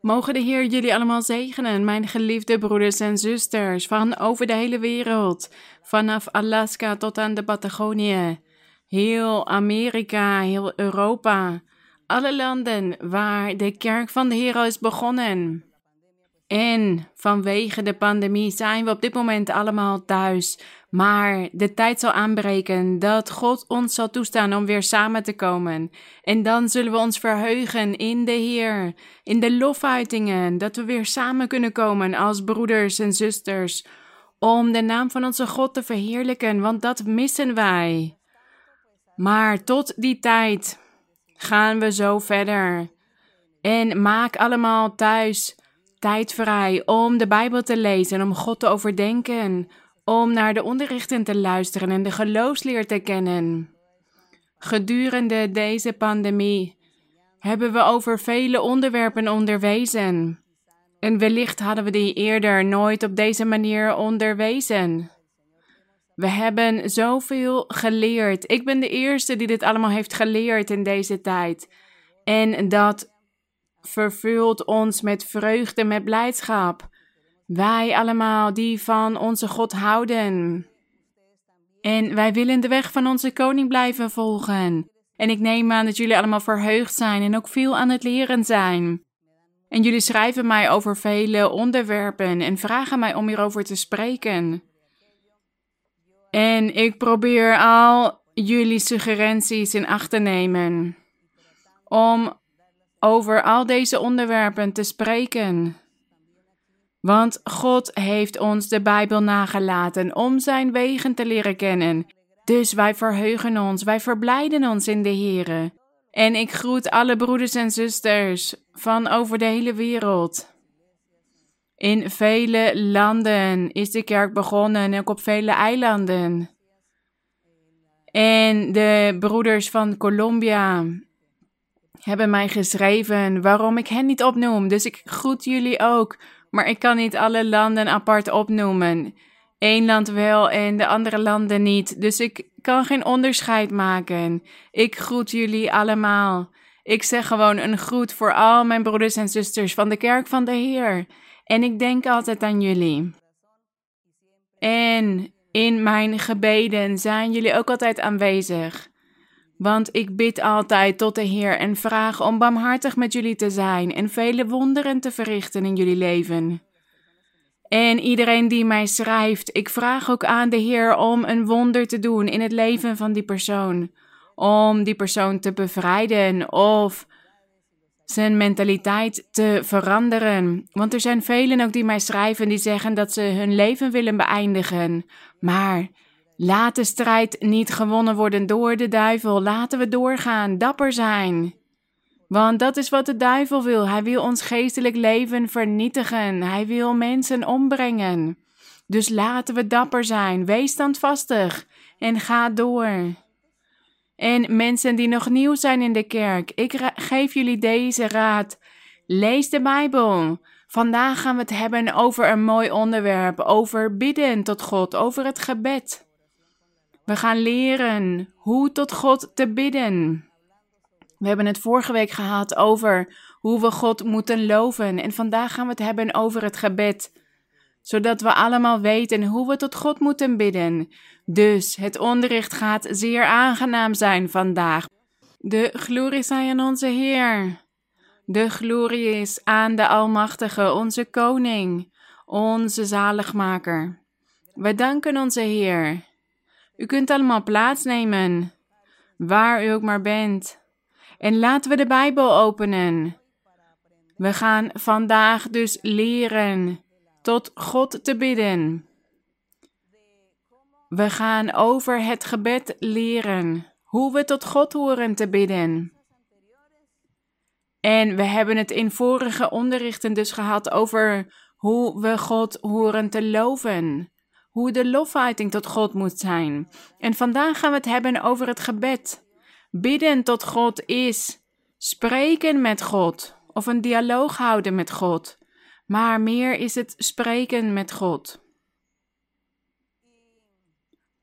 Mogen de Heer jullie allemaal zegenen, mijn geliefde broeders en zusters, van over de hele wereld, vanaf Alaska tot aan de Patagonië, heel Amerika, heel Europa, alle landen waar de kerk van de Heer is begonnen. En vanwege de pandemie zijn we op dit moment allemaal thuis. Maar de tijd zal aanbreken dat God ons zal toestaan om weer samen te komen. En dan zullen we ons verheugen in de Heer, in de lofuitingen, dat we weer samen kunnen komen als broeders en zusters, om de naam van onze God te verheerlijken, want dat missen wij. Maar tot die tijd gaan we zo verder. En maak allemaal thuis tijd vrij om de Bijbel te lezen, om God te overdenken, om naar de onderrichten te luisteren en de geloofsleer te kennen. Gedurende deze pandemie hebben we over vele onderwerpen onderwezen. En wellicht hadden we die eerder nooit op deze manier onderwezen. We hebben zoveel geleerd. Ik ben de eerste die dit allemaal heeft geleerd in deze tijd. En dat vervult ons met vreugde, met blijdschap. Wij allemaal die van onze God houden. En wij willen de weg van onze koning blijven volgen. En ik neem aan dat jullie allemaal verheugd zijn en ook veel aan het leren zijn. En jullie schrijven mij over vele onderwerpen en vragen mij om hierover te spreken. En ik probeer al jullie suggesties in acht te nemen. Om over al deze onderwerpen te spreken. Want God heeft ons de Bijbel nagelaten om zijn wegen te leren kennen. Dus wij verheugen ons, wij verblijden ons in de Here. En ik groet alle broeders en zusters van over de hele wereld. In vele landen is de kerk begonnen, ook op vele eilanden. En de broeders van Colombia hebben mij geschreven waarom ik hen niet opnoem. Dus ik groet jullie ook. Maar ik kan niet alle landen apart opnoemen. Eén land wel en de andere landen niet. Dus ik kan geen onderscheid maken. Ik groet jullie allemaal. Ik zeg gewoon een groet voor al mijn broeders en zusters van de kerk van de Heer. En ik denk altijd aan jullie. En in mijn gebeden zijn jullie ook altijd aanwezig. Want ik bid altijd tot de Heer en vraag om barmhartig met jullie te zijn en vele wonderen te verrichten in jullie leven. En iedereen die mij schrijft, ik vraag ook aan de Heer om een wonder te doen in het leven van die persoon. Om die persoon te bevrijden of zijn mentaliteit te veranderen. Want er zijn velen ook die mij schrijven die zeggen dat ze hun leven willen beëindigen. Maar Laat de strijd niet gewonnen worden door de duivel. Laten we doorgaan, dapper zijn. Want dat is wat de duivel wil. Hij wil ons geestelijk leven vernietigen. Hij wil mensen ombrengen. Dus laten we dapper zijn. Wees standvastig en ga door. En mensen die nog nieuw zijn in de kerk, ik geef jullie deze raad. Lees de Bijbel. Vandaag gaan we het hebben over een mooi onderwerp, over bidden tot God, over het gebed. We gaan leren hoe tot God te bidden. We hebben het vorige week gehad over hoe we God moeten loven. En vandaag gaan we het hebben over het gebed. Zodat we allemaal weten hoe we tot God moeten bidden. Dus het onderricht gaat zeer aangenaam zijn vandaag. De glorie zij aan onze Heer. De glorie is aan de Almachtige, onze Koning, onze Zaligmaker. We danken onze Heer. U kunt allemaal plaatsnemen, waar u ook maar bent. En laten we de Bijbel openen. We gaan vandaag dus leren tot God te bidden. We gaan over het gebed leren, hoe we tot God horen te bidden. En we hebben het in vorige onderrichten dus gehad over hoe we God horen te loven hoe de lofuiting tot God moet zijn. En vandaag gaan we het hebben over het gebed. Bidden tot God is spreken met God of een dialoog houden met God. Maar meer is het spreken met God.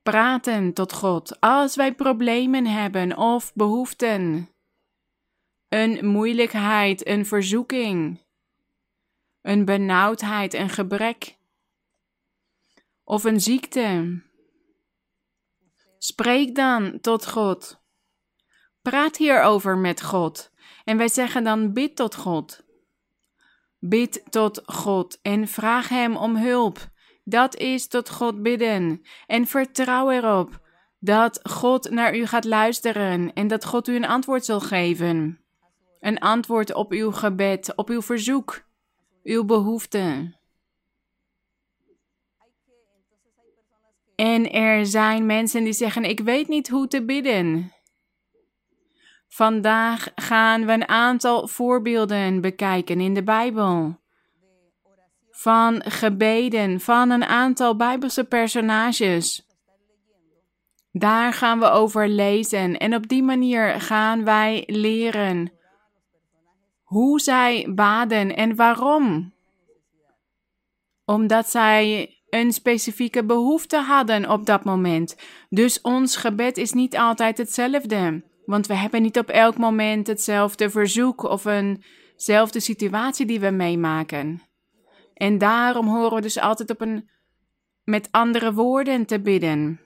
Praten tot God als wij problemen hebben of behoeften. Een moeilijkheid, een verzoeking. een benauwdheid, een gebrek of een ziekte. Spreek dan tot God. Praat hierover met God. En wij zeggen dan: bid tot God. Bid tot God en vraag Hem om hulp. Dat is tot God bidden. En vertrouw erop dat God naar u gaat luisteren en dat God u een antwoord zal geven. Een antwoord op uw gebed, op uw verzoek, uw behoefte. En er zijn mensen die zeggen: Ik weet niet hoe te bidden. Vandaag gaan we een aantal voorbeelden bekijken in de Bijbel. Van gebeden van een aantal Bijbelse personages. Daar gaan we over lezen en op die manier gaan wij leren hoe zij baden en waarom. Omdat zij een specifieke behoefte hadden op dat moment. Dus ons gebed is niet altijd hetzelfde. Want we hebben niet op elk moment hetzelfde verzoek of eenzelfde situatie die we meemaken. En daarom horen we dus altijd op een met andere woorden te bidden.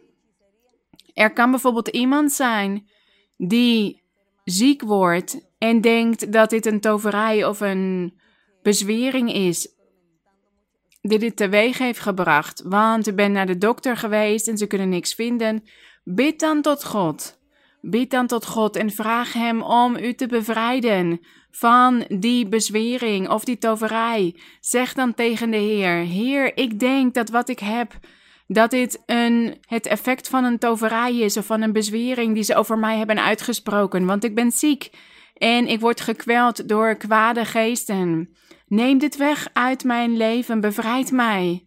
Er kan bijvoorbeeld iemand zijn die ziek wordt en denkt dat dit een toverij of een bezwering is die dit teweeg heeft gebracht. Want u bent naar de dokter geweest en ze kunnen niks vinden. Bid dan tot God. Bid dan tot God en vraag Hem om u te bevrijden van die bezwering of die toverij. Zeg dan tegen de Heer: Heer, ik denk dat wat ik heb, dat dit een, het effect van een toverij is of van een bezwering die ze over mij hebben uitgesproken, want ik ben ziek en ik word gekweld door kwade geesten. Neem dit weg uit mijn leven, bevrijd mij.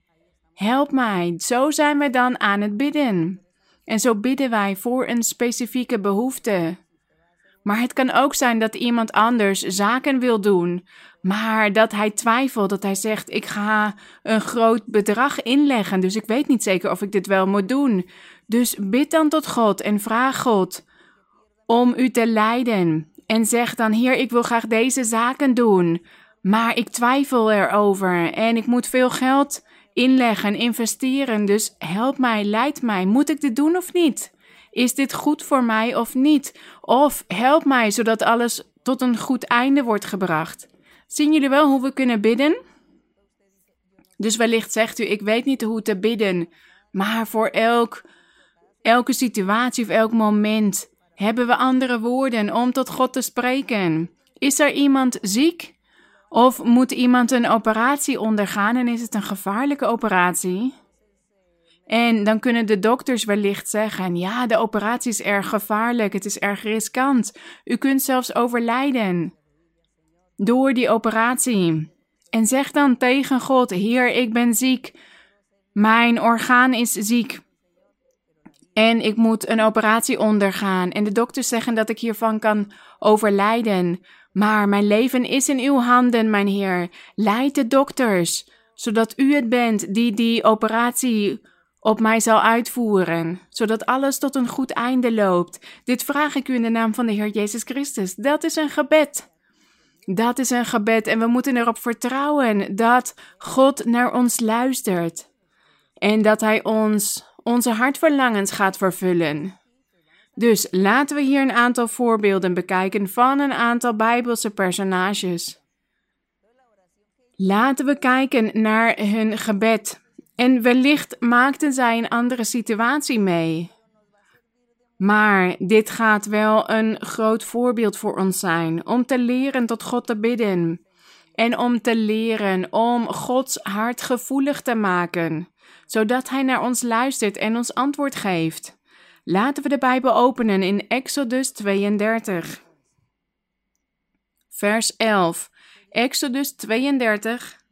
Help mij. Zo zijn we dan aan het bidden. En zo bidden wij voor een specifieke behoefte. Maar het kan ook zijn dat iemand anders zaken wil doen, maar dat hij twijfelt, dat hij zegt: Ik ga een groot bedrag inleggen, dus ik weet niet zeker of ik dit wel moet doen. Dus bid dan tot God en vraag God om u te leiden. En zeg dan: Heer, ik wil graag deze zaken doen, maar ik twijfel erover en ik moet veel geld inleggen, investeren. Dus help mij, leid mij. Moet ik dit doen of niet? Is dit goed voor mij of niet? Of help mij zodat alles tot een goed einde wordt gebracht. Zien jullie wel hoe we kunnen bidden? Dus wellicht zegt u: Ik weet niet hoe te bidden, maar voor elk, elke situatie of elk moment hebben we andere woorden om tot God te spreken. Is er iemand ziek? Of moet iemand een operatie ondergaan en is het een gevaarlijke operatie? En dan kunnen de dokters wellicht zeggen: ja, de operatie is erg gevaarlijk, het is erg riskant. U kunt zelfs overlijden door die operatie. En zeg dan tegen God: Heer, ik ben ziek. Mijn orgaan is ziek. En ik moet een operatie ondergaan. En de dokters zeggen dat ik hiervan kan overlijden. Maar mijn leven is in uw handen, mijn Heer. Leid de dokters, zodat u het bent die die operatie op mij zal uitvoeren, zodat alles tot een goed einde loopt. Dit vraag ik u in de naam van de Heer Jezus Christus. Dat is een gebed. Dat is een gebed en we moeten erop vertrouwen dat God naar ons luistert en dat Hij ons onze hartverlangens gaat vervullen. Dus laten we hier een aantal voorbeelden bekijken van een aantal Bijbelse personages. Laten we kijken naar hun gebed. En wellicht maakten zij een andere situatie mee. Maar dit gaat wel een groot voorbeeld voor ons zijn om te leren tot God te bidden. En om te leren om Gods hart gevoelig te maken, zodat Hij naar ons luistert en ons antwoord geeft. Laten we de Bijbel openen in Exodus 32. Vers 11. Exodus 32.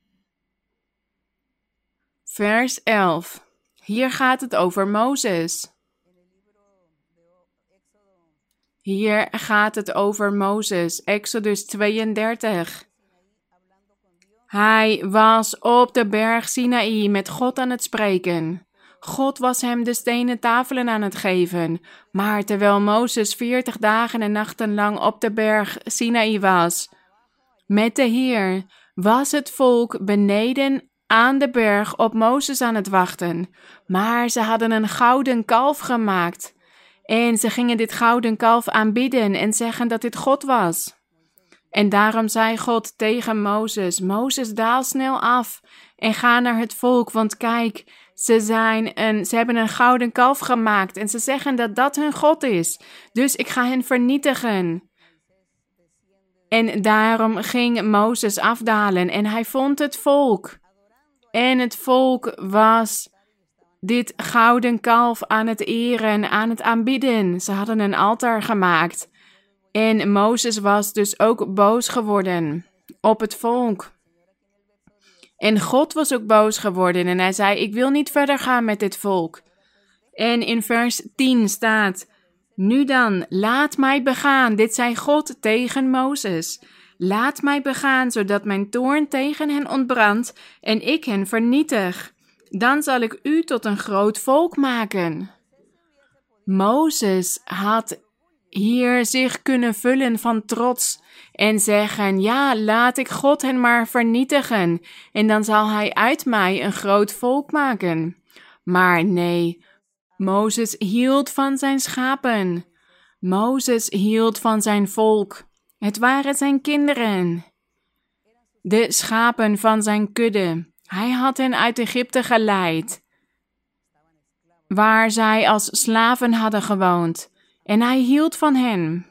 Vers 11. Hier gaat het over Mozes. Hier gaat het over Mozes. Exodus 32. Hij was op de berg Sinaï met God aan het spreken. God was hem de stenen tafelen aan het geven. Maar terwijl Mozes veertig dagen en nachten lang op de berg Sinaï was, met de Heer, was het volk beneden aan de berg op Mozes aan het wachten. Maar ze hadden een gouden kalf gemaakt. En ze gingen dit gouden kalf aanbidden en zeggen dat dit God was. En daarom zei God tegen Mozes: Mozes, daal snel af en ga naar het volk, want kijk, ze, zijn ze hebben een gouden kalf gemaakt en ze zeggen dat dat hun God is. Dus ik ga hen vernietigen. En daarom ging Mozes afdalen en hij vond het volk. En het volk was dit gouden kalf aan het eren, aan het aanbidden. Ze hadden een altaar gemaakt. En Mozes was dus ook boos geworden op het volk. En God was ook boos geworden en hij zei: Ik wil niet verder gaan met dit volk. En in vers 10 staat: Nu dan, laat mij begaan. Dit zei God tegen Mozes. Laat mij begaan, zodat mijn toorn tegen hen ontbrandt en ik hen vernietig. Dan zal ik u tot een groot volk maken. Mozes had hier zich kunnen vullen van trots en zeggen: Ja, laat ik God hen maar vernietigen, en dan zal hij uit mij een groot volk maken. Maar nee, Mozes hield van zijn schapen. Mozes hield van zijn volk. Het waren zijn kinderen. De schapen van zijn kudde. Hij had hen uit Egypte geleid, waar zij als slaven hadden gewoond en hij hield van hen.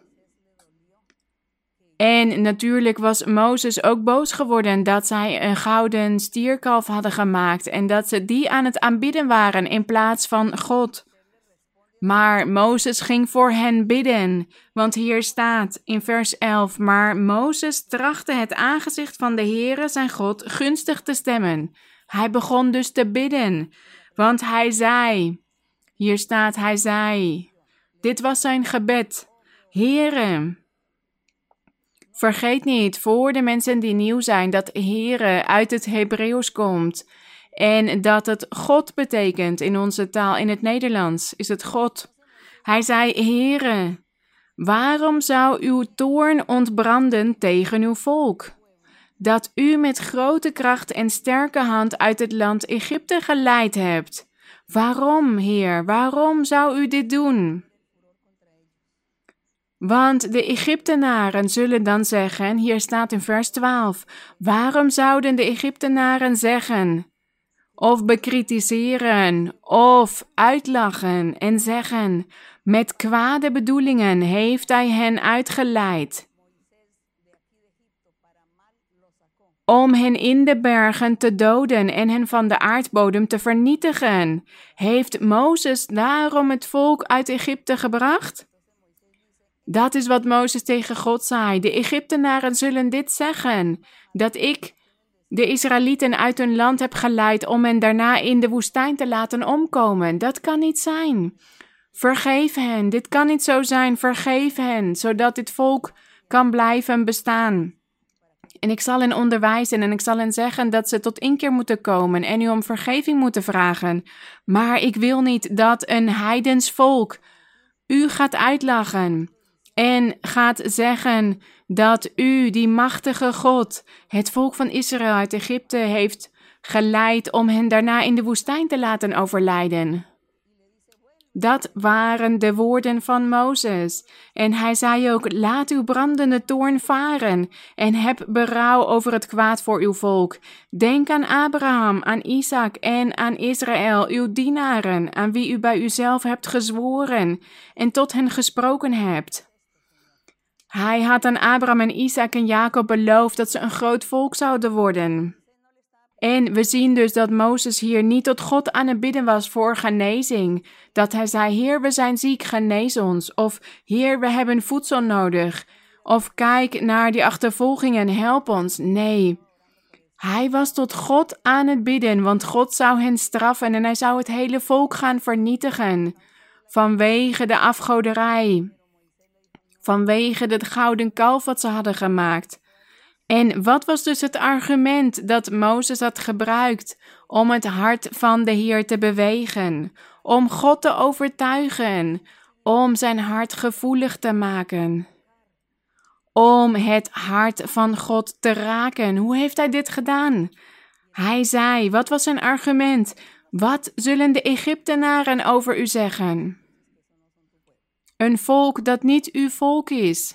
En natuurlijk was Mozes ook boos geworden dat zij een gouden stierkalf hadden gemaakt en dat ze die aan het aanbidden waren in plaats van God. Maar Mozes ging voor hen bidden, want hier staat in vers 11: Maar Mozes trachtte het aangezicht van de Heere zijn God gunstig te stemmen. Hij begon dus te bidden, want hij zei: Hier staat, hij zei: dit was zijn gebed. Here, vergeet niet voor de mensen die nieuw zijn dat Here uit het Hebreeuws komt en dat het God betekent in onze taal, in het Nederlands is het God. Hij zei, Here, waarom zou uw toorn ontbranden tegen uw volk? Dat u met grote kracht en sterke hand uit het land Egypte geleid hebt. Waarom, Heer, waarom zou u dit doen? Want de Egyptenaren zullen dan zeggen, hier staat in vers 12, waarom zouden de Egyptenaren zeggen, of bekritiseren, of uitlachen en zeggen, met kwade bedoelingen heeft hij hen uitgeleid, om hen in de bergen te doden en hen van de aardbodem te vernietigen. Heeft Mozes daarom het volk uit Egypte gebracht? Dat is wat Mozes tegen God zei. De Egyptenaren zullen dit zeggen: dat ik de Israëlieten uit hun land heb geleid om hen daarna in de woestijn te laten omkomen. Dat kan niet zijn. Vergeef hen. Dit kan niet zo zijn. Vergeef hen, zodat dit volk kan blijven bestaan. En ik zal hen onderwijzen en ik zal hen zeggen dat ze tot inkeer moeten komen en u om vergeving moeten vragen. Maar ik wil niet dat een heidens volk u gaat uitlachen en gaat zeggen dat u, die machtige God, het volk van Israël uit Egypte heeft geleid om hen daarna in de woestijn te laten overlijden. Dat waren de woorden van Mozes. En hij zei ook: Laat uw brandende toorn varen en heb berouw over het kwaad voor uw volk. Denk aan Abraham, aan Isaac en aan Israël, uw dienaren, aan wie u bij uzelf hebt gezworen en tot hen gesproken hebt. Hij had aan Abraham en Isaac en Jacob beloofd dat ze een groot volk zouden worden. En we zien dus dat Mozes hier niet tot God aan het bidden was voor genezing. Dat hij zei: Heer, we zijn ziek, genees ons. Of Heer, we hebben voedsel nodig. Of kijk naar die achtervolgingen, help ons. Nee. Hij was tot God aan het bidden, want God zou hen straffen en hij zou het hele volk gaan vernietigen. Vanwege de afgoderij vanwege het gouden kalf wat ze hadden gemaakt. En wat was dus het argument dat Mozes had gebruikt om het hart van de Heer te bewegen, om God te overtuigen, om zijn hart gevoelig te maken? om het hart van God te raken. Hoe heeft hij dit gedaan? Hij zei, wat was zijn argument? Wat zullen de Egyptenaren over u zeggen? Een volk dat niet uw volk is.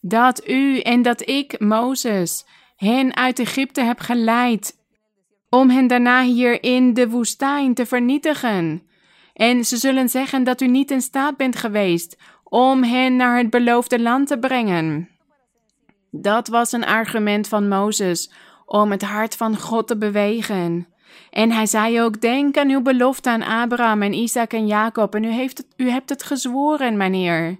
Dat u en dat ik, Mozes, hen uit Egypte heb geleid om hen daarna hier in de woestijn te vernietigen. En ze zullen zeggen dat u niet in staat bent geweest om hen naar het beloofde land te brengen. Dat was een argument van Mozes om het hart van God te bewegen. En hij zei ook: Denk aan uw belofte aan Abraham en Isaac en Jacob, en u, heeft het, u hebt het gezworen, meneer.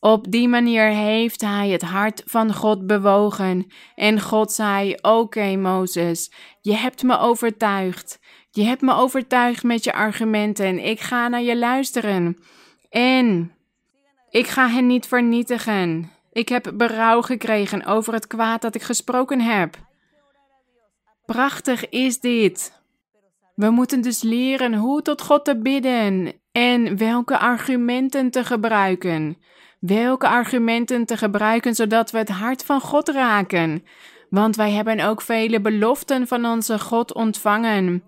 Op die manier heeft hij het hart van God bewogen. En God zei: Oké, Mozes, je hebt me overtuigd. Je hebt me overtuigd met je argumenten. Ik ga naar je luisteren. En ik ga hen niet vernietigen. Ik heb berouw gekregen over het kwaad dat ik gesproken heb. Prachtig is dit. We moeten dus leren hoe tot God te bidden en welke argumenten te gebruiken. Welke argumenten te gebruiken zodat we het hart van God raken. Want wij hebben ook vele beloften van onze God ontvangen.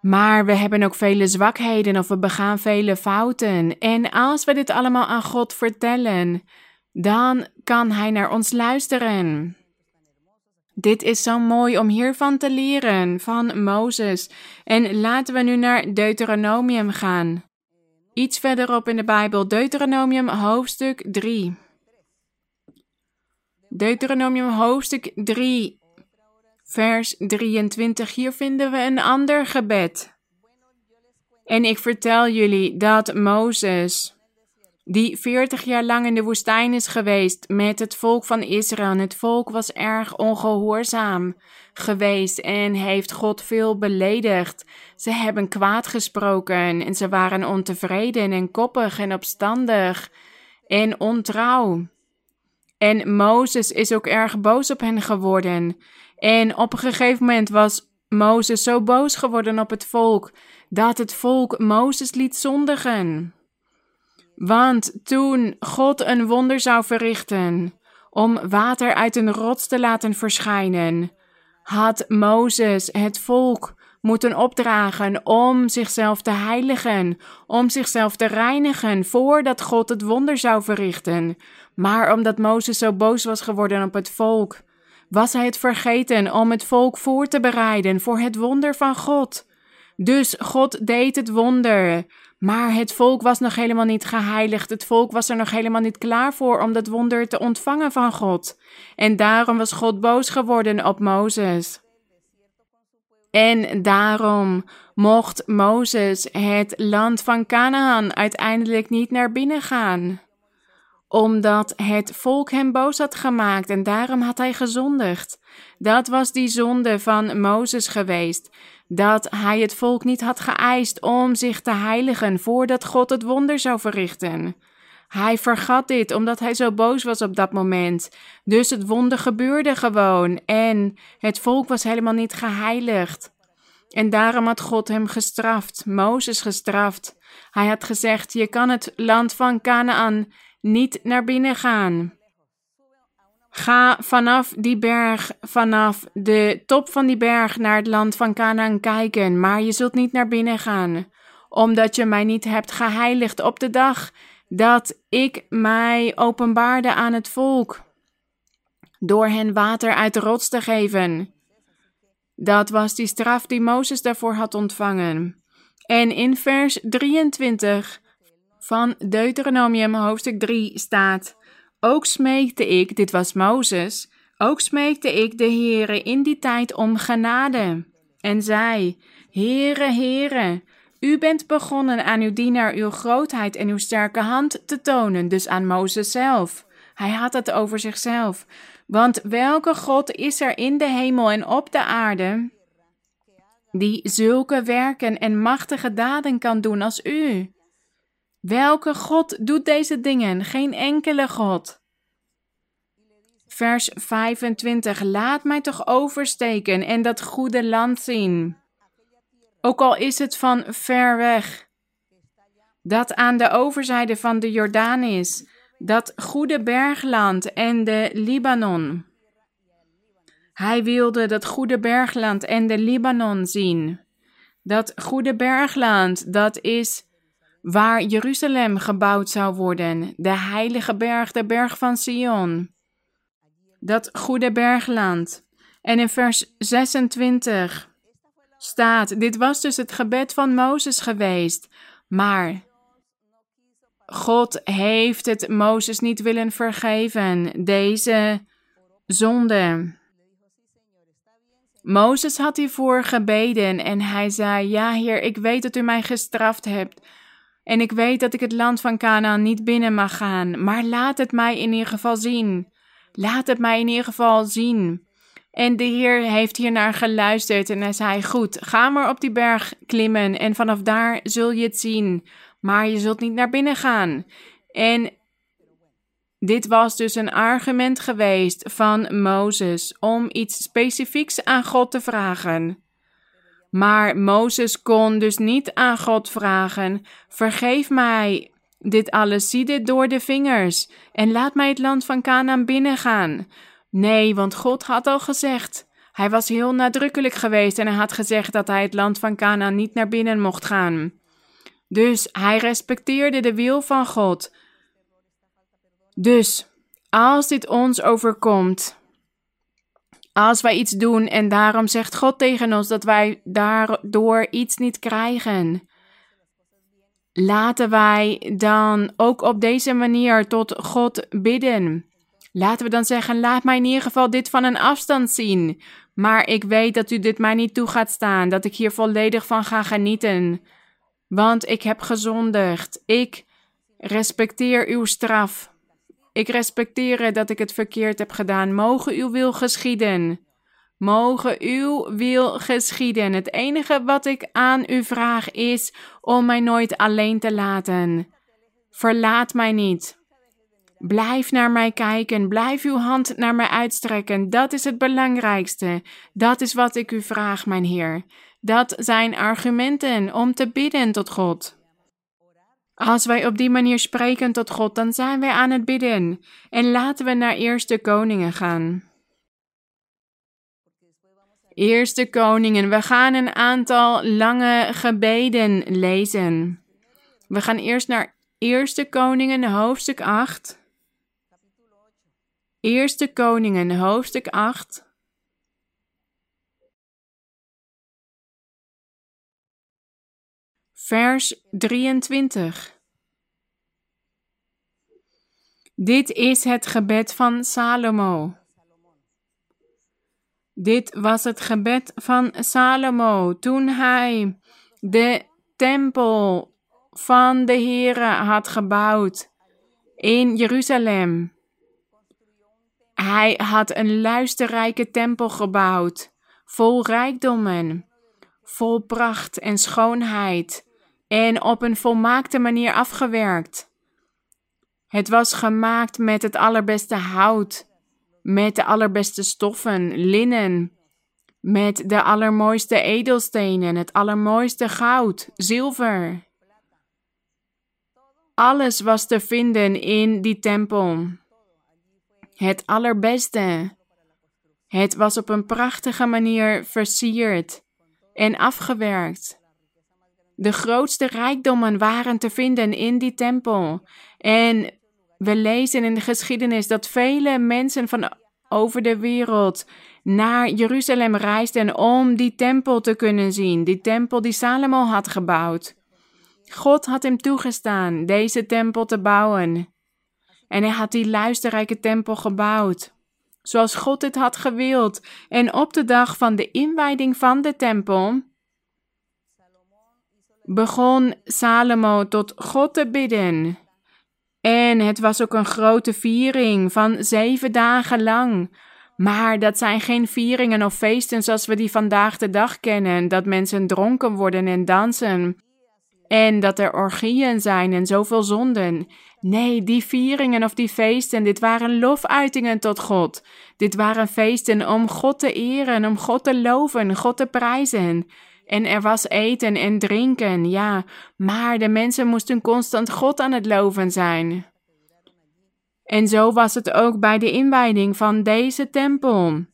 Maar we hebben ook vele zwakheden of we begaan vele fouten. En als we dit allemaal aan God vertellen, dan kan Hij naar ons luisteren. Dit is zo mooi om hiervan te leren, van Mozes. En laten we nu naar Deuteronomium gaan. Iets verderop in de Bijbel, Deuteronomium hoofdstuk 3. Deuteronomium hoofdstuk 3, vers 23. Hier vinden we een ander gebed. En ik vertel jullie dat Mozes die 40 jaar lang in de woestijn is geweest met het volk van Israël. het volk was erg ongehoorzaam geweest en heeft God veel beledigd. Ze hebben kwaad gesproken en ze waren ontevreden en koppig en opstandig en ontrouw. En Mozes is ook erg boos op hen geworden. En op een gegeven moment was Mozes zo boos geworden op het volk dat het volk Mozes liet zondigen. Want toen God een wonder zou verrichten om water uit een rots te laten verschijnen, had Mozes het volk moeten opdragen om zichzelf te heiligen, om zichzelf te reinigen voordat God het wonder zou verrichten. Maar omdat Mozes zo boos was geworden op het volk, was hij het vergeten om het volk voor te bereiden voor het wonder van God. Dus God deed het wonder. Maar het volk was nog helemaal niet geheiligd. Het volk was er nog helemaal niet klaar voor om dat wonder te ontvangen van God. En daarom was God boos geworden op Mozes. En daarom mocht Mozes het land van Canaan uiteindelijk niet naar binnen gaan. Omdat het volk hem boos had gemaakt en daarom had hij gezondigd. Dat was die zonde van Mozes geweest dat hij het volk niet had geëist om zich te heiligen voordat God het wonder zou verrichten. Hij vergat dit omdat hij zo boos was op dat moment. Dus het wonder gebeurde gewoon en het volk was helemaal niet geheiligd. En daarom had God hem gestraft, Mozes gestraft. Hij had gezegd: Je kan het land van Canaan niet naar binnen gaan. Ga vanaf die berg, vanaf de top van die berg naar het land van Canaan kijken, maar je zult niet naar binnen gaan, omdat je mij niet hebt geheiligd op de dag dat ik mij openbaarde aan het volk, door hen water uit de rots te geven. Dat was die straf die Mozes daarvoor had ontvangen. En in vers 23 van Deuteronomium hoofdstuk 3 staat ook smeekte ik, dit was Mozes, ook smeekte ik de Heere in die tijd om genade. En zei, Heere, Heere, u bent begonnen aan uw dienaar uw grootheid en uw sterke hand te tonen, dus aan Mozes zelf. Hij had het over zichzelf. Want welke God is er in de hemel en op de aarde die zulke werken en machtige daden kan doen als u? Welke God doet deze dingen? Geen enkele God. Vers 25. Laat mij toch oversteken en dat goede land zien. Ook al is het van ver weg. Dat aan de overzijde van de Jordaan is. dat goede bergland en de Libanon. Hij wilde dat goede bergland en de Libanon zien. Dat goede bergland, dat is waar Jeruzalem gebouwd zou worden, de heilige berg, de berg van Sion. Dat goede bergland. En in vers 26 staat: Dit was dus het gebed van Mozes geweest. Maar God heeft het Mozes niet willen vergeven, deze zonde. Mozes had hiervoor gebeden en hij zei: Ja, Heer, ik weet dat u mij gestraft hebt. En ik weet dat ik het land van Canaan niet binnen mag gaan, maar laat het mij in ieder geval zien. Laat het mij in ieder geval zien. En de Heer heeft hiernaar geluisterd en hij zei: Goed, ga maar op die berg klimmen en vanaf daar zul je het zien, maar je zult niet naar binnen gaan. En dit was dus een argument geweest van Mozes om iets specifieks aan God te vragen. Maar Mozes kon dus niet aan God vragen: Vergeef mij dit alles, zie dit door de vingers en laat mij het land van Canaan binnengaan. Nee, want God had al gezegd. Hij was heel nadrukkelijk geweest en hij had gezegd dat hij het land van Canaan niet naar binnen mocht gaan. Dus hij respecteerde de wil van God. Dus als dit ons overkomt, als wij iets doen en daarom zegt God tegen ons dat wij daardoor iets niet krijgen, laten wij dan ook op deze manier tot God bidden. Laten we dan zeggen: Laat mij in ieder geval dit van een afstand zien. Maar ik weet dat u dit mij niet toe gaat staan, dat ik hier volledig van ga genieten. Want ik heb gezondigd. Ik respecteer uw straf. Ik respecteer dat ik het verkeerd heb gedaan. Mogen uw wil geschieden. Mogen uw wil geschieden. Het enige wat ik aan u vraag is om mij nooit alleen te laten. Verlaat mij niet. Blijf naar mij kijken, blijf uw hand naar mij uitstrekken. Dat is het belangrijkste. Dat is wat ik u vraag, mijn Heer. Dat zijn argumenten om te bidden tot God. Als wij op die manier spreken tot God, dan zijn wij aan het bidden. En laten we naar Eerste Koningen gaan. Eerste Koningen, we gaan een aantal lange gebeden lezen. We gaan eerst naar Eerste Koningen, hoofdstuk 8. Eerste Koningen, hoofdstuk 8. Vers 23. Dit is het gebed van Salomo. Dit was het gebed van Salomo toen hij de tempel van de Heere had gebouwd in Jeruzalem. Hij had een luisterrijke tempel gebouwd, vol rijkdommen, vol pracht en schoonheid en op een volmaakte manier afgewerkt. Het was gemaakt met het allerbeste hout, met de allerbeste stoffen, linnen, met de allermooiste edelstenen, het allermooiste goud, zilver. Alles was te vinden in die tempel. Het allerbeste. Het was op een prachtige manier versierd en afgewerkt. De grootste rijkdommen waren te vinden in die tempel. En we lezen in de geschiedenis dat vele mensen van over de wereld naar Jeruzalem reisden om die tempel te kunnen zien, die tempel die Salomo had gebouwd. God had hem toegestaan deze tempel te bouwen. En hij had die luisterrijke tempel gebouwd, zoals God het had gewild. En op de dag van de inwijding van de tempel begon Salomo tot God te bidden. En het was ook een grote viering van zeven dagen lang. Maar dat zijn geen vieringen of feesten zoals we die vandaag de dag kennen, dat mensen dronken worden en dansen. En dat er orgieën zijn en zoveel zonden. Nee, die vieringen of die feesten, dit waren lofuitingen tot God. Dit waren feesten om God te eren, om God te loven, God te prijzen. En er was eten en drinken, ja, maar de mensen moesten constant God aan het loven zijn. En zo was het ook bij de inwijding van deze tempel.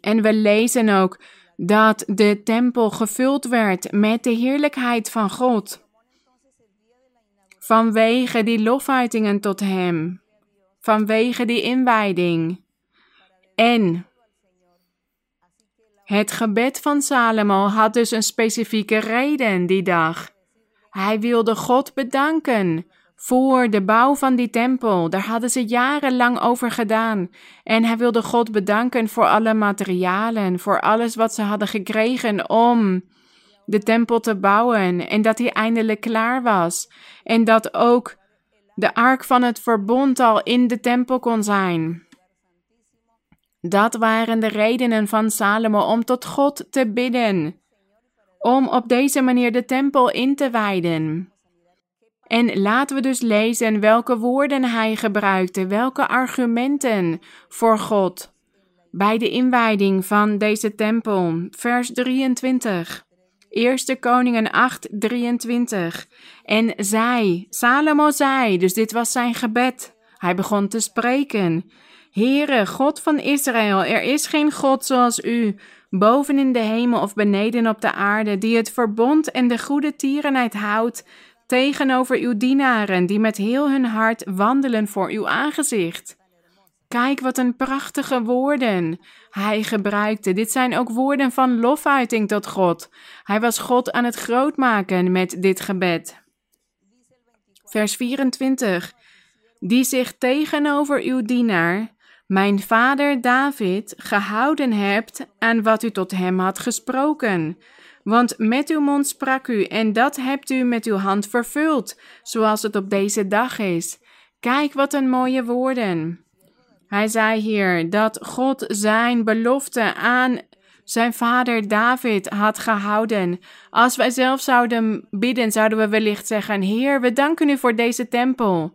En we lezen ook dat de tempel gevuld werd met de heerlijkheid van God. Vanwege die lofuitingen tot Hem, vanwege die inwijding. En het gebed van Salomo had dus een specifieke reden die dag. Hij wilde God bedanken voor de bouw van die tempel. Daar hadden ze jarenlang over gedaan. En hij wilde God bedanken voor alle materialen, voor alles wat ze hadden gekregen om de tempel te bouwen. En dat hij eindelijk klaar was. En dat ook de ark van het verbond al in de tempel kon zijn. Dat waren de redenen van Salomo om tot God te bidden. Om op deze manier de tempel in te wijden. En laten we dus lezen welke woorden hij gebruikte, welke argumenten voor God bij de inwijding van deze tempel. Vers 23. Eerste Koningen 8, 23. En zij, Salomo zei, dus dit was zijn gebed. Hij begon te spreken. Heere, God van Israël, er is geen God zoals u, boven in de hemel of beneden op de aarde, die het verbond en de goede tierenheid houdt tegenover uw dienaren, die met heel hun hart wandelen voor uw aangezicht. Kijk wat een prachtige woorden hij gebruikte. Dit zijn ook woorden van lofuiting tot God. Hij was God aan het grootmaken met dit gebed. Vers 24. Die zich tegenover uw dienaar, mijn vader David, gehouden hebt aan wat u tot hem had gesproken want met uw mond sprak u en dat hebt u met uw hand vervuld, zoals het op deze dag is. Kijk wat een mooie woorden. Hij zei hier dat God zijn belofte aan zijn vader David had gehouden. Als wij zelf zouden bidden, zouden we wellicht zeggen: Heer, we danken u voor deze tempel.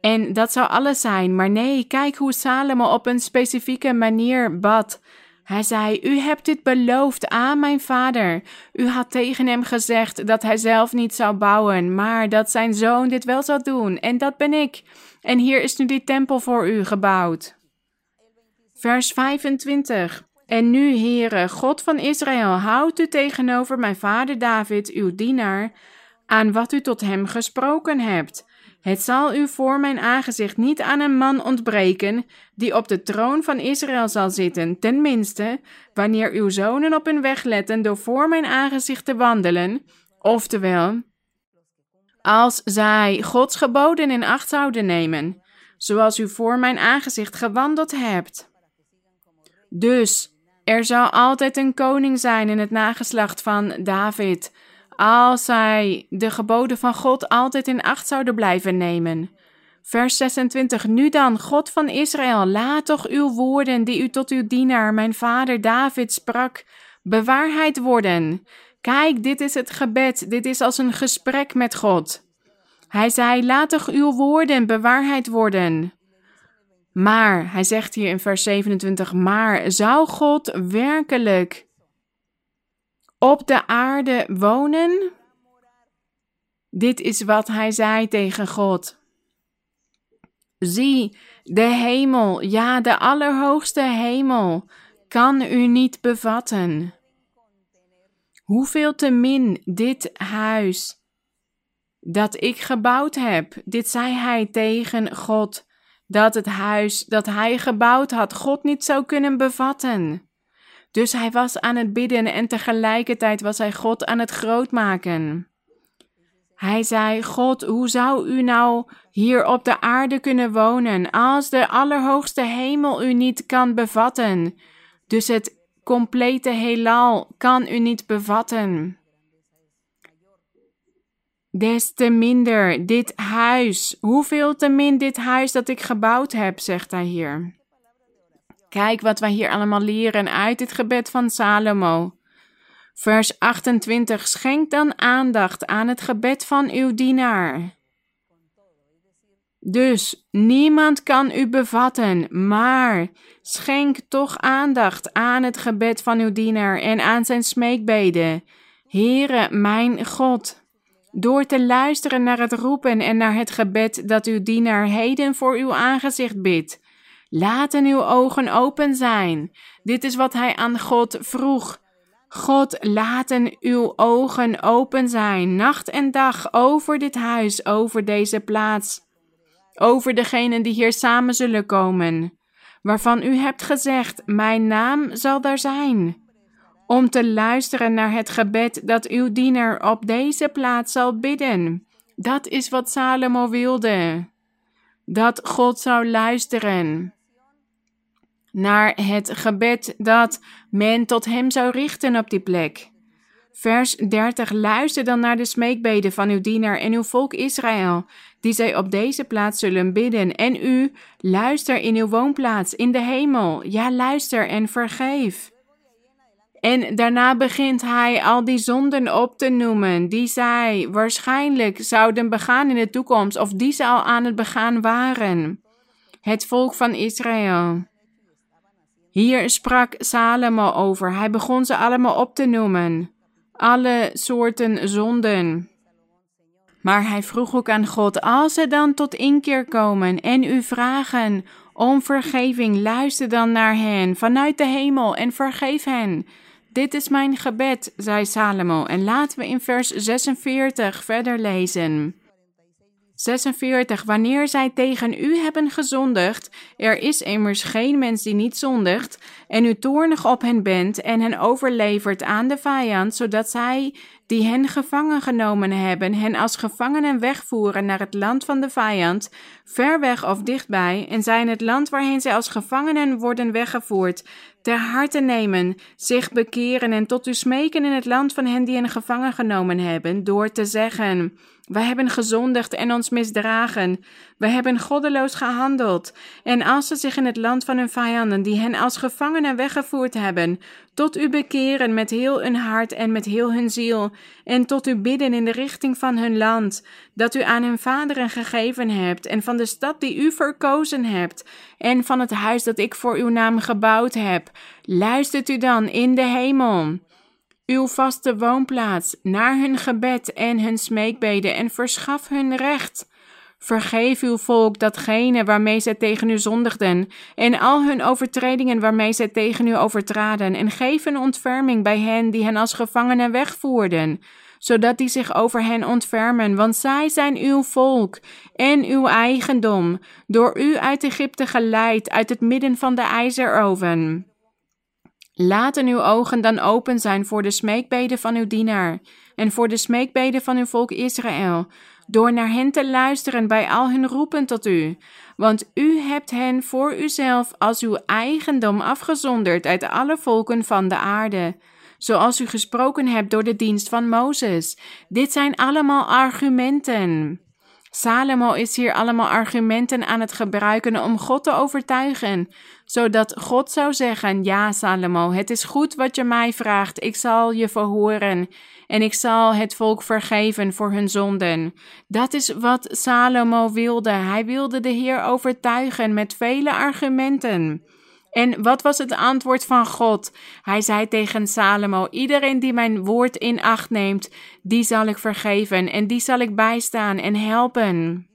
En dat zou alles zijn. Maar nee, kijk hoe Salomo op een specifieke manier bad. Hij zei: U hebt dit beloofd aan mijn vader. U had tegen hem gezegd dat hij zelf niet zou bouwen, maar dat zijn zoon dit wel zou doen. En dat ben ik. En hier is nu die tempel voor u gebouwd. Vers 25. En nu, Heere, God van Israël, houd u tegenover mijn vader David, uw dienaar, aan wat u tot hem gesproken hebt. Het zal u voor mijn aangezicht niet aan een man ontbreken die op de troon van Israël zal zitten, tenminste, wanneer uw zonen op hun weg letten door voor mijn aangezicht te wandelen, oftewel, als zij Gods geboden in acht zouden nemen, zoals u voor mijn aangezicht gewandeld hebt. Dus er zal altijd een koning zijn in het nageslacht van David, als zij de geboden van God altijd in acht zouden blijven nemen. Vers 26. Nu dan, God van Israël, laat toch uw woorden die u tot uw dienaar, mijn vader David, sprak, bewaarheid worden. Kijk, dit is het gebed, dit is als een gesprek met God. Hij zei: Laat toch uw woorden bewaarheid worden. Maar, hij zegt hier in vers 27, maar zou God werkelijk op de aarde wonen? Dit is wat hij zei tegen God. Zie, de hemel, ja, de allerhoogste hemel, kan u niet bevatten. Hoeveel te min dit huis dat ik gebouwd heb, dit zei hij tegen God, dat het huis dat hij gebouwd had God niet zou kunnen bevatten. Dus hij was aan het bidden en tegelijkertijd was hij God aan het grootmaken. Hij zei: God, hoe zou u nou hier op de aarde kunnen wonen als de allerhoogste hemel u niet kan bevatten? Dus het complete heelal kan u niet bevatten. Des te minder dit huis, hoeveel te min dit huis dat ik gebouwd heb, zegt hij hier. Kijk wat wij hier allemaal leren uit het gebed van Salomo. Vers 28. Schenk dan aandacht aan het gebed van uw dienaar. Dus niemand kan u bevatten, maar schenk toch aandacht aan het gebed van uw dienaar en aan zijn smeekbeden. Heere, mijn God, door te luisteren naar het roepen en naar het gebed dat uw dienaar heden voor uw aangezicht bidt. Laten uw ogen open zijn. Dit is wat hij aan God vroeg. God, laten uw ogen open zijn, nacht en dag, over dit huis, over deze plaats, over degenen die hier samen zullen komen, waarvan u hebt gezegd: Mijn naam zal daar zijn om te luisteren naar het gebed dat uw dienaar op deze plaats zal bidden. Dat is wat Salomo wilde. Dat God zou luisteren naar het gebed dat men tot hem zou richten op die plek. Vers 30. Luister dan naar de smeekbeden van uw dienaar en uw volk Israël, die zij op deze plaats zullen bidden. En u, luister in uw woonplaats in de hemel. Ja, luister en vergeef. En daarna begint hij al die zonden op te noemen die zij waarschijnlijk zouden begaan in de toekomst of die ze al aan het begaan waren. Het volk van Israël. Hier sprak Salomo over. Hij begon ze allemaal op te noemen. Alle soorten zonden. Maar hij vroeg ook aan God: Als ze dan tot inkeer komen en u vragen om vergeving, luister dan naar hen vanuit de hemel en vergeef hen. Dit is mijn gebed, zei Salomo. En laten we in vers 46 verder lezen. 46. Wanneer zij tegen u hebben gezondigd, er is immers geen mens die niet zondigt, en u toornig op hen bent en hen overlevert aan de vijand, zodat zij, die hen gevangen genomen hebben, hen als gevangenen wegvoeren naar het land van de vijand, ver weg of dichtbij, en zij in het land waarheen zij als gevangenen worden weggevoerd, ter harte nemen, zich bekeren en tot u smeken in het land van hen die hen gevangen genomen hebben, door te zeggen: wij hebben gezondigd en ons misdragen. We hebben goddeloos gehandeld. En als ze zich in het land van hun vijanden, die hen als gevangenen weggevoerd hebben, tot u bekeren met heel hun hart en met heel hun ziel, en tot u bidden in de richting van hun land, dat u aan hun vaderen gegeven hebt, en van de stad die u verkozen hebt, en van het huis dat ik voor uw naam gebouwd heb, luistert u dan in de hemel uw vaste woonplaats, naar hun gebed en hun smeekbeden en verschaf hun recht. Vergeef uw volk datgene waarmee zij tegen u zondigden en al hun overtredingen waarmee zij tegen u overtraden en geef een ontferming bij hen die hen als gevangenen wegvoerden, zodat die zich over hen ontfermen, want zij zijn uw volk en uw eigendom, door u uit Egypte geleid, uit het midden van de ijzeroven. Laten uw ogen dan open zijn voor de smeekbeden van uw dienaar en voor de smeekbeden van uw volk Israël, door naar hen te luisteren bij al hun roepen tot u. Want u hebt hen voor uzelf als uw eigendom afgezonderd uit alle volken van de aarde, zoals u gesproken hebt door de dienst van Mozes. Dit zijn allemaal argumenten. Salomo is hier allemaal argumenten aan het gebruiken om God te overtuigen, zodat God zou zeggen: Ja, Salomo, het is goed wat je mij vraagt, ik zal je verhoren en ik zal het volk vergeven voor hun zonden. Dat is wat Salomo wilde. Hij wilde de Heer overtuigen met vele argumenten. En wat was het antwoord van God? Hij zei tegen Salomo: Iedereen die mijn woord in acht neemt, die zal ik vergeven en die zal ik bijstaan en helpen.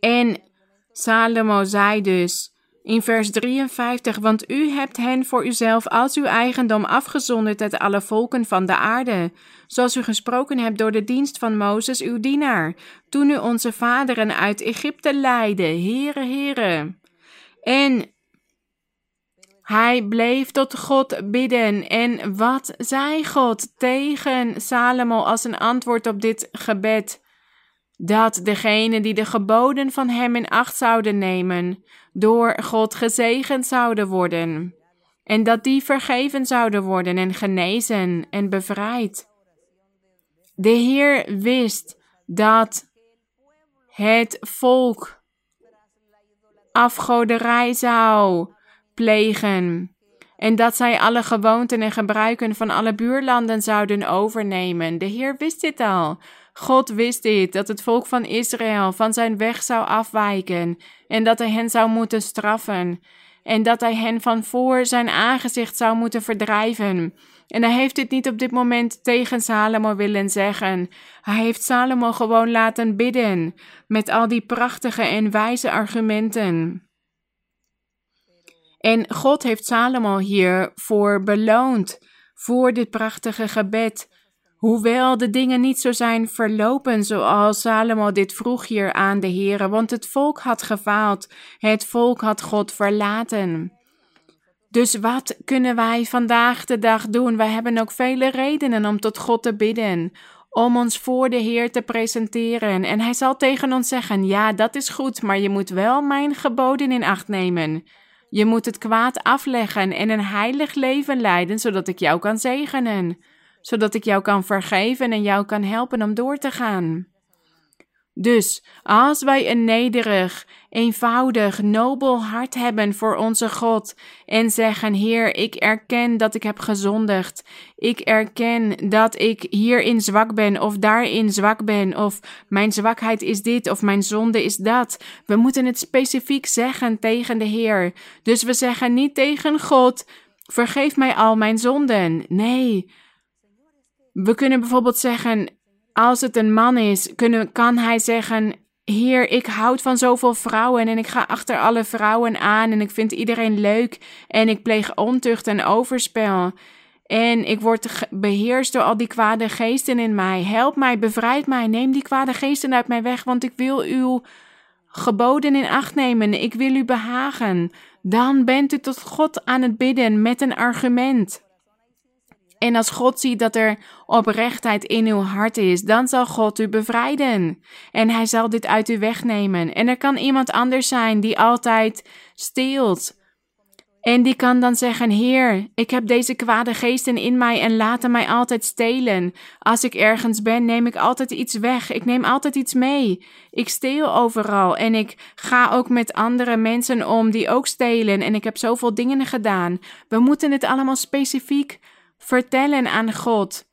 En Salomo zei dus in vers 53: Want u hebt hen voor uzelf als uw eigendom afgezonderd uit alle volken van de aarde, zoals u gesproken hebt door de dienst van Mozes, uw dienaar, toen u onze vaderen uit Egypte leidde. Here, here. En hij bleef tot God bidden. En wat zei God tegen Salomo als een antwoord op dit gebed? Dat degenen die de geboden van hem in acht zouden nemen, door God gezegend zouden worden. En dat die vergeven zouden worden en genezen en bevrijd. De Heer wist dat het volk afgoderij zou plegen. En dat zij alle gewoonten en gebruiken van alle buurlanden zouden overnemen. De Heer wist dit al. God wist dit, dat het volk van Israël van zijn weg zou afwijken en dat hij hen zou moeten straffen. en dat hij hen van voor zijn aangezicht zou moeten verdrijven. En hij heeft dit niet op dit moment tegen Salomo willen zeggen. Hij heeft Salomo gewoon laten bidden met al die prachtige en wijze argumenten. En God heeft Salomo hiervoor beloond, voor dit prachtige gebed. Hoewel de dingen niet zo zijn verlopen zoals Salomo dit vroeg hier aan de Heere, want het volk had gefaald, het volk had God verlaten. Dus wat kunnen wij vandaag de dag doen? Wij hebben ook vele redenen om tot God te bidden, om ons voor de Heer te presenteren. En Hij zal tegen ons zeggen: Ja, dat is goed, maar je moet wel mijn geboden in acht nemen. Je moet het kwaad afleggen en een heilig leven leiden, zodat ik jou kan zegenen, zodat ik jou kan vergeven en jou kan helpen om door te gaan. Dus als wij een nederig, eenvoudig, nobel hart hebben voor onze God en zeggen: Heer, ik erken dat ik heb gezondigd. Ik erken dat ik hierin zwak ben of daarin zwak ben of mijn zwakheid is dit of mijn zonde is dat. We moeten het specifiek zeggen tegen de Heer. Dus we zeggen niet tegen God: Vergeef mij al mijn zonden. Nee. We kunnen bijvoorbeeld zeggen: als het een man is, kunnen, kan hij zeggen: Heer, ik houd van zoveel vrouwen en ik ga achter alle vrouwen aan en ik vind iedereen leuk en ik pleeg ontucht en overspel. En ik word beheerst door al die kwade geesten in mij. Help mij, bevrijd mij, neem die kwade geesten uit mij weg, want ik wil uw geboden in acht nemen. Ik wil u behagen. Dan bent u tot God aan het bidden met een argument. En als God ziet dat er oprechtheid in uw hart is, dan zal God u bevrijden. En hij zal dit uit u wegnemen. En er kan iemand anders zijn die altijd steelt. En die kan dan zeggen: Heer, ik heb deze kwade geesten in mij en laten mij altijd stelen. Als ik ergens ben, neem ik altijd iets weg. Ik neem altijd iets mee. Ik steel overal en ik ga ook met andere mensen om die ook stelen. En ik heb zoveel dingen gedaan. We moeten het allemaal specifiek vertellen aan God.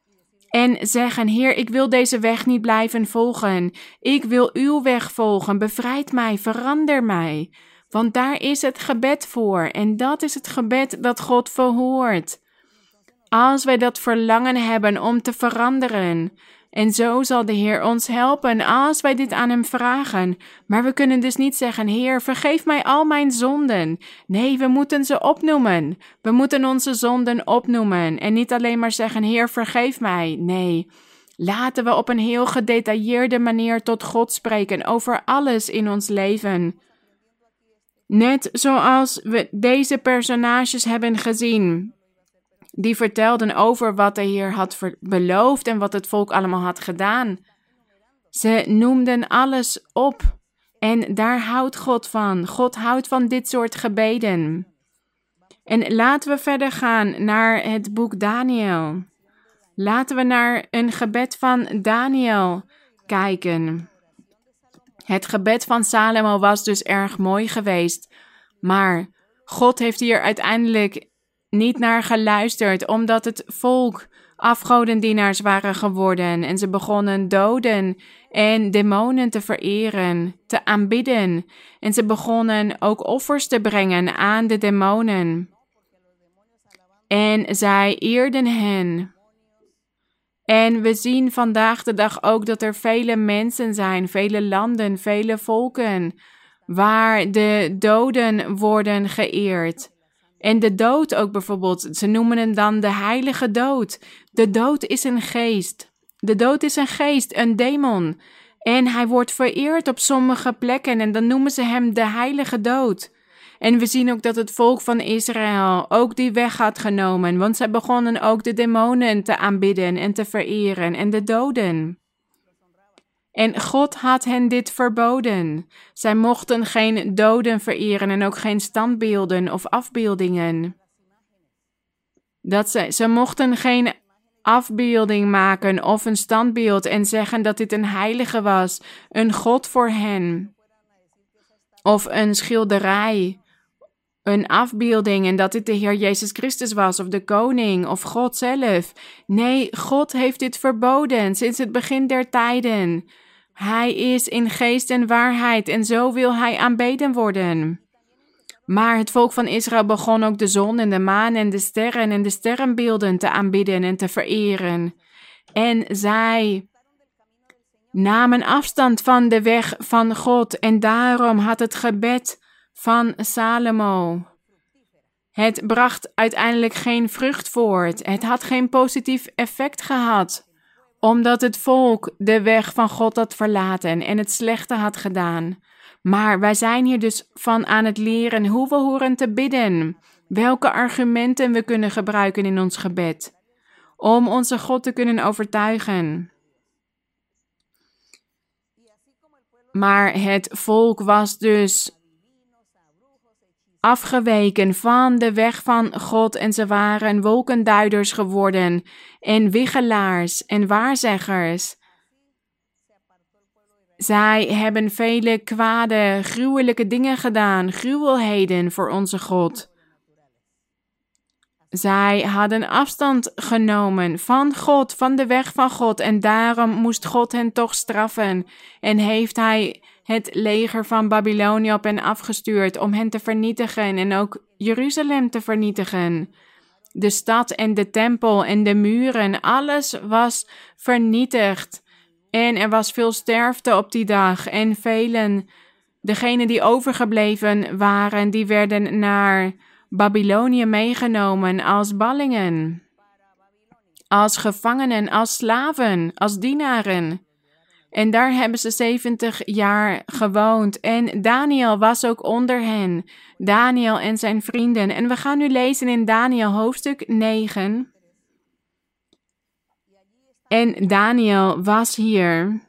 En zeggen: Heer, ik wil deze weg niet blijven volgen. Ik wil uw weg volgen. Bevrijd mij, verander mij. Want daar is het gebed voor. En dat is het gebed dat God verhoort. Als wij dat verlangen hebben om te veranderen, en zo zal de Heer ons helpen als wij dit aan Hem vragen. Maar we kunnen dus niet zeggen: Heer, vergeef mij al mijn zonden. Nee, we moeten ze opnoemen. We moeten onze zonden opnoemen en niet alleen maar zeggen: Heer, vergeef mij. Nee. Laten we op een heel gedetailleerde manier tot God spreken over alles in ons leven. Net zoals we deze personages hebben gezien die vertelden over wat de Heer had beloofd en wat het volk allemaal had gedaan. Ze noemden alles op en daar houdt God van. God houdt van dit soort gebeden. En laten we verder gaan naar het boek Daniel. Laten we naar een gebed van Daniel kijken. Het gebed van Salomo was dus erg mooi geweest, maar God heeft hier uiteindelijk niet naar geluisterd, omdat het volk afgodendienaars waren geworden en ze begonnen doden en demonen te vereren, te aanbidden en ze begonnen ook offers te brengen aan de demonen. En zij eerden hen. En we zien vandaag de dag ook dat er vele mensen zijn, vele landen, vele volken, waar de doden worden geëerd. En de dood ook bijvoorbeeld. Ze noemen hem dan de heilige dood. De dood is een geest. De dood is een geest, een demon. En hij wordt vereerd op sommige plekken en dan noemen ze hem de heilige dood. En we zien ook dat het volk van Israël ook die weg had genomen, want zij begonnen ook de demonen te aanbidden en te vereren en de doden. En God had hen dit verboden. Zij mochten geen doden vereren en ook geen standbeelden of afbeeldingen. Dat ze, ze mochten geen afbeelding maken of een standbeeld en zeggen dat dit een heilige was, een God voor hen. Of een schilderij, een afbeelding en dat dit de Heer Jezus Christus was of de koning of God zelf. Nee, God heeft dit verboden sinds het begin der tijden. Hij is in geest en waarheid en zo wil hij aanbeden worden. Maar het volk van Israël begon ook de zon en de maan en de sterren en de sterrenbeelden te aanbidden en te vereren. En zij namen afstand van de weg van God en daarom had het gebed van Salomo. Het bracht uiteindelijk geen vrucht voort. Het had geen positief effect gehad, omdat het volk de weg van God had verlaten en het slechte had gedaan. Maar wij zijn hier dus van aan het leren hoe we horen te bidden, welke argumenten we kunnen gebruiken in ons gebed, om onze God te kunnen overtuigen. Maar het volk was dus afgeweken van de weg van God en ze waren wolkenduiders geworden en wiggelaars en waarzeggers. Zij hebben vele kwade, gruwelijke dingen gedaan, gruwelheden voor onze God. Zij hadden afstand genomen van God, van de weg van God, en daarom moest God hen toch straffen. En heeft Hij het leger van Babylonië op hen afgestuurd om hen te vernietigen en ook Jeruzalem te vernietigen. De stad en de tempel en de muren, alles was vernietigd. En er was veel sterfte op die dag en velen, degenen die overgebleven waren, die werden naar Babylonië meegenomen als ballingen, als gevangenen, als slaven, als dienaren. En daar hebben ze 70 jaar gewoond. En Daniel was ook onder hen. Daniel en zijn vrienden. En we gaan nu lezen in Daniel hoofdstuk 9. En Daniel was hier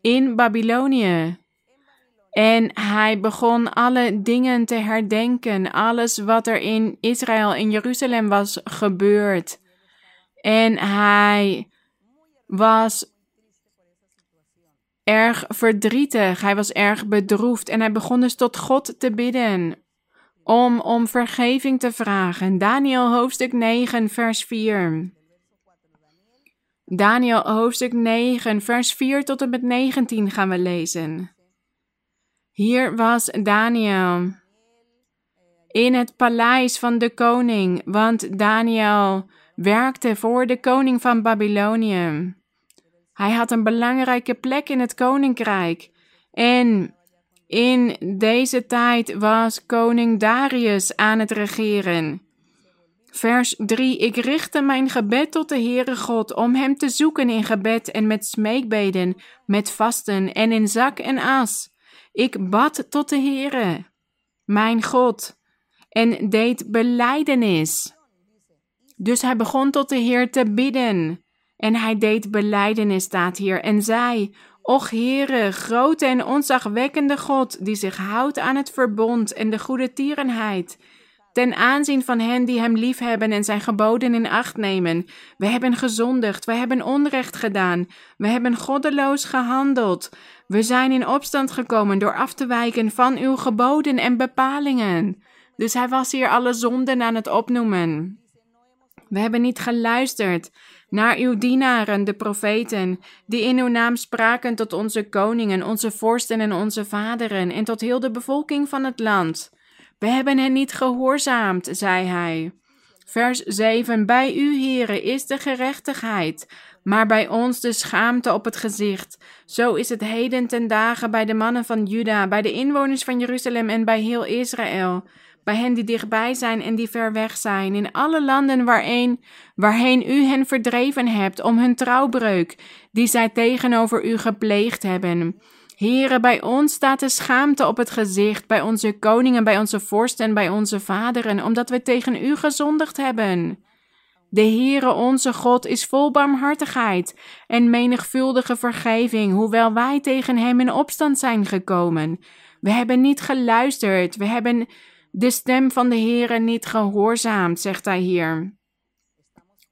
in Babylonië. En hij begon alle dingen te herdenken, alles wat er in Israël, in Jeruzalem was gebeurd. En hij was erg verdrietig, hij was erg bedroefd en hij begon dus tot God te bidden om om vergeving te vragen. Daniel hoofdstuk 9, vers 4. Daniel hoofdstuk 9, vers 4 tot en met 19 gaan we lezen. Hier was Daniel in het paleis van de koning, want Daniel werkte voor de koning van Babylonië. Hij had een belangrijke plek in het koninkrijk. En in deze tijd was koning Darius aan het regeren. Vers 3. Ik richtte mijn gebed tot de Heere God om hem te zoeken in gebed en met smeekbeden, met vasten en in zak en as. Ik bad tot de Heere, mijn God, en deed beleidenis. Dus hij begon tot de Heer te bidden. En hij deed beleidenis, staat hier, en zei: Och Heere, grote en onzagwekkende God, die zich houdt aan het verbond en de goede tierenheid, ten aanzien van hen die hem liefhebben en zijn geboden in acht nemen. We hebben gezondigd, we hebben onrecht gedaan, we hebben goddeloos gehandeld. We zijn in opstand gekomen door af te wijken van uw geboden en bepalingen. Dus hij was hier alle zonden aan het opnoemen. We hebben niet geluisterd naar uw dienaren, de profeten, die in uw naam spraken tot onze koningen, onze vorsten en onze vaderen, en tot heel de bevolking van het land. We hebben hen niet gehoorzaamd, zei hij. Vers 7. Bij u, heren, is de gerechtigheid, maar bij ons de schaamte op het gezicht. Zo is het heden ten dagen bij de mannen van Juda, bij de inwoners van Jeruzalem en bij heel Israël bij hen die dichtbij zijn en die ver weg zijn, in alle landen waarheen, waarheen u hen verdreven hebt om hun trouwbreuk, die zij tegenover u gepleegd hebben. Heren, bij ons staat de schaamte op het gezicht, bij onze koningen, bij onze vorsten en bij onze vaderen, omdat we tegen u gezondigd hebben. De Heere onze God is vol barmhartigheid en menigvuldige vergeving, hoewel wij tegen hem in opstand zijn gekomen. We hebben niet geluisterd, we hebben de stem van de Heere niet gehoorzaamd, zegt hij hier.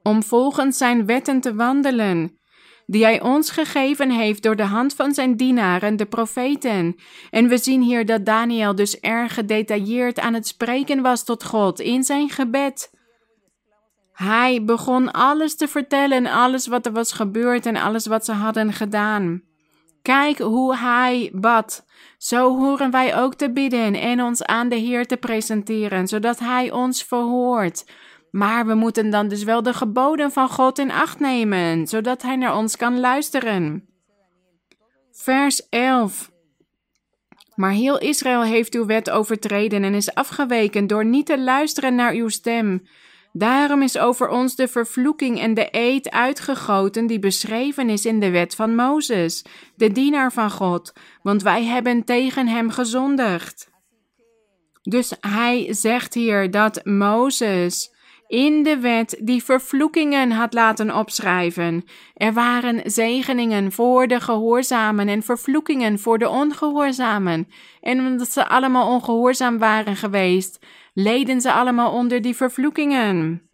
Om volgens zijn wetten te wandelen, die hij ons gegeven heeft door de hand van zijn dienaren, de profeten. En we zien hier dat Daniel dus erg gedetailleerd aan het spreken was tot God in zijn gebed. Hij begon alles te vertellen, alles wat er was gebeurd en alles wat ze hadden gedaan. Kijk hoe hij bad. Zo horen wij ook te bidden en ons aan de Heer te presenteren, zodat hij ons verhoort. Maar we moeten dan dus wel de geboden van God in acht nemen, zodat hij naar ons kan luisteren. Vers 11. Maar heel Israël heeft uw wet overtreden en is afgeweken door niet te luisteren naar uw stem. Daarom is over ons de vervloeking en de eed uitgegoten die beschreven is in de wet van Mozes, de dienaar van God, want wij hebben tegen hem gezondigd. Dus hij zegt hier dat Mozes in de wet die vervloekingen had laten opschrijven. Er waren zegeningen voor de gehoorzamen en vervloekingen voor de ongehoorzamen. En omdat ze allemaal ongehoorzaam waren geweest, leden ze allemaal onder die vervloekingen.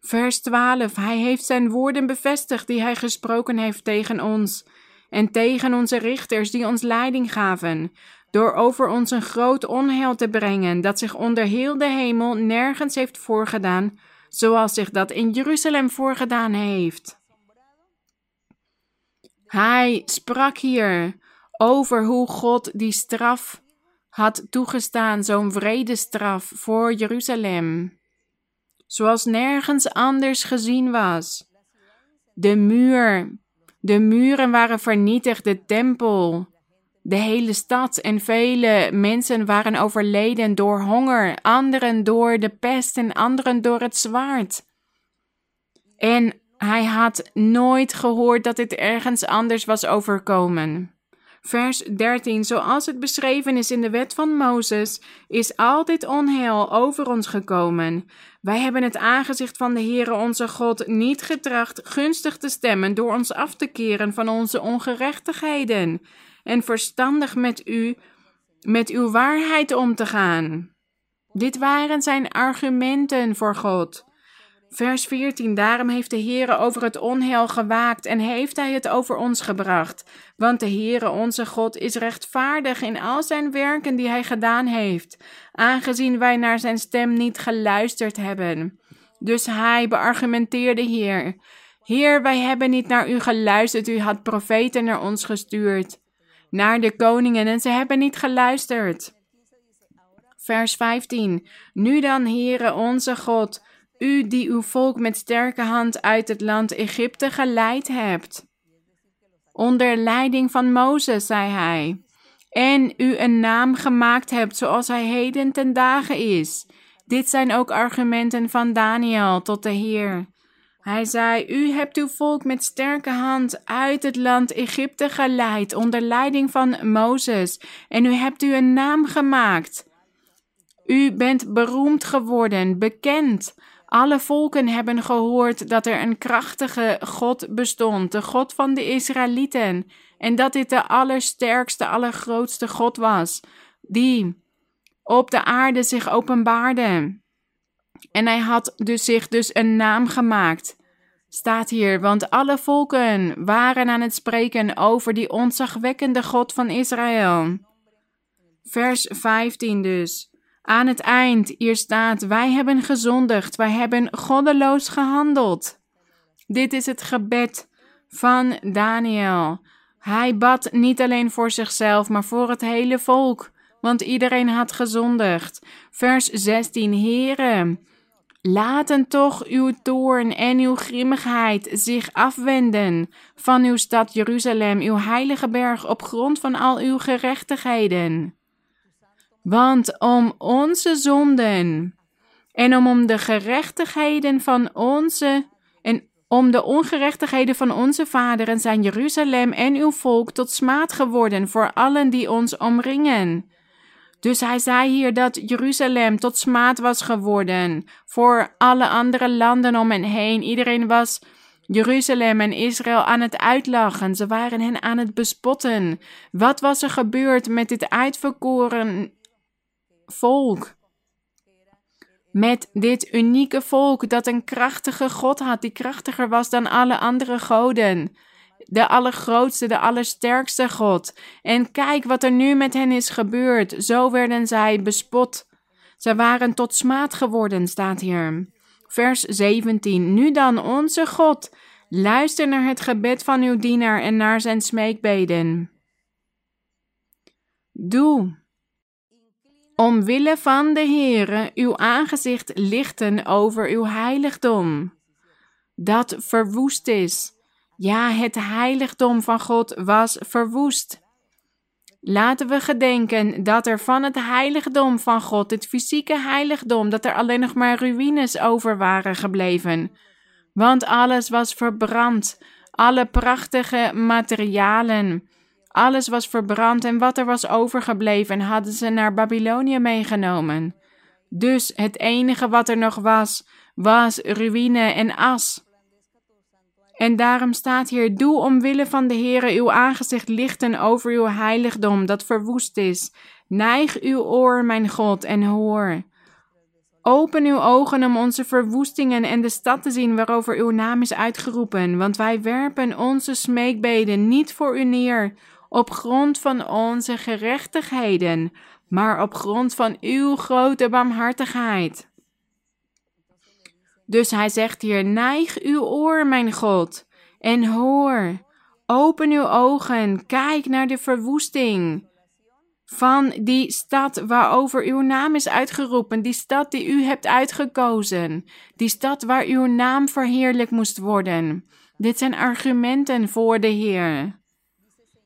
Vers 12. Hij heeft zijn woorden bevestigd die hij gesproken heeft tegen ons en tegen onze richters die ons leiding gaven, door over ons een groot onheil te brengen dat zich onder heel de hemel nergens heeft voorgedaan, zoals zich dat in Jeruzalem voorgedaan heeft. Hij sprak hier over hoe God die straf had toegestaan, zo'n vredesstraf voor Jeruzalem, zoals nergens anders gezien was. De muur, de muren waren vernietigd, de tempel, de hele stad en vele mensen waren overleden door honger, anderen door de pest en anderen door het zwaard. En hij had nooit gehoord dat dit ergens anders was overkomen. Vers 13. Zoals het beschreven is in de wet van Mozes, is altijd onheil over ons gekomen. Wij hebben het aangezicht van de Heere onze God niet getracht gunstig te stemmen door ons af te keren van onze ongerechtigheden en verstandig met u, met uw waarheid om te gaan. Dit waren zijn argumenten voor God. Vers 14. Daarom heeft de Heere over het onheil gewaakt en heeft hij het over ons gebracht. Want de Heere onze God is rechtvaardig in al zijn werken die hij gedaan heeft, aangezien wij naar zijn stem niet geluisterd hebben. Dus hij beargumenteerde hier. Heer, wij hebben niet naar u geluisterd, u had profeten naar ons gestuurd naar de koningen en ze hebben niet geluisterd. Vers 15. Nu dan, Heere onze God, u die uw volk met sterke hand uit het land Egypte geleid hebt. Onder leiding van Mozes, zei hij, en u een naam gemaakt hebt zoals hij heden ten dagen is. Dit zijn ook argumenten van Daniel tot de Heer. Hij zei: U hebt uw volk met sterke hand uit het land Egypte geleid onder leiding van Mozes, en u hebt u een naam gemaakt. U bent beroemd geworden, bekend. Alle volken hebben gehoord dat er een krachtige God bestond, de God van de Israëlieten, en dat dit de allersterkste, allergrootste God was, die op de aarde zich openbaarde. En hij had dus zich dus een naam gemaakt. Staat hier, want alle volken waren aan het spreken over die ontzagwekkende God van Israël. Vers 15 dus. Aan het eind, hier staat, wij hebben gezondigd, wij hebben goddeloos gehandeld. Dit is het gebed van Daniel. Hij bad niet alleen voor zichzelf, maar voor het hele volk, want iedereen had gezondigd. Vers 16, Heren, Laten toch uw toorn en uw grimmigheid zich afwenden van uw stad Jeruzalem, uw heilige berg, op grond van al uw gerechtigheden. Want om onze zonden en om, de gerechtigheden van onze en om de ongerechtigheden van onze vaderen zijn Jeruzalem en uw volk tot smaad geworden voor allen die ons omringen. Dus hij zei hier dat Jeruzalem tot smaad was geworden voor alle andere landen om hen heen. Iedereen was Jeruzalem en Israël aan het uitlachen. Ze waren hen aan het bespotten. Wat was er gebeurd met dit uitverkoren volk? Met dit unieke volk dat een krachtige God had, die krachtiger was dan alle andere goden de allergrootste, de allersterkste God. En kijk wat er nu met hen is gebeurd. Zo werden zij bespot. Zij waren tot smaad geworden, staat hier. Vers 17. Nu dan, onze God, luister naar het gebed van uw dienaar en naar zijn smeekbeden. Doe omwille van de Heere uw aangezicht lichten over uw heiligdom, dat verwoest is. Ja, het heiligdom van God was verwoest. Laten we gedenken dat er van het heiligdom van God, het fysieke heiligdom, dat er alleen nog maar ruïnes over waren gebleven. Want alles was verbrand, alle prachtige materialen, alles was verbrand en wat er was overgebleven hadden ze naar Babylonië meegenomen. Dus het enige wat er nog was, was ruïne en as. En daarom staat hier: Doe omwille van de Heere uw aangezicht lichten over uw heiligdom dat verwoest is. Neig uw oor, mijn God, en hoor. Open uw ogen om onze verwoestingen en de stad te zien waarover uw naam is uitgeroepen, want wij werpen onze smeekbeden niet voor u neer op grond van onze gerechtigheden, maar op grond van uw grote barmhartigheid. Dus hij zegt hier: Neig uw oor, mijn God, en hoor. Open uw ogen, kijk naar de verwoesting van die stad waarover uw naam is uitgeroepen, die stad die u hebt uitgekozen, die stad waar uw naam verheerlijk moest worden. Dit zijn argumenten voor de Heer.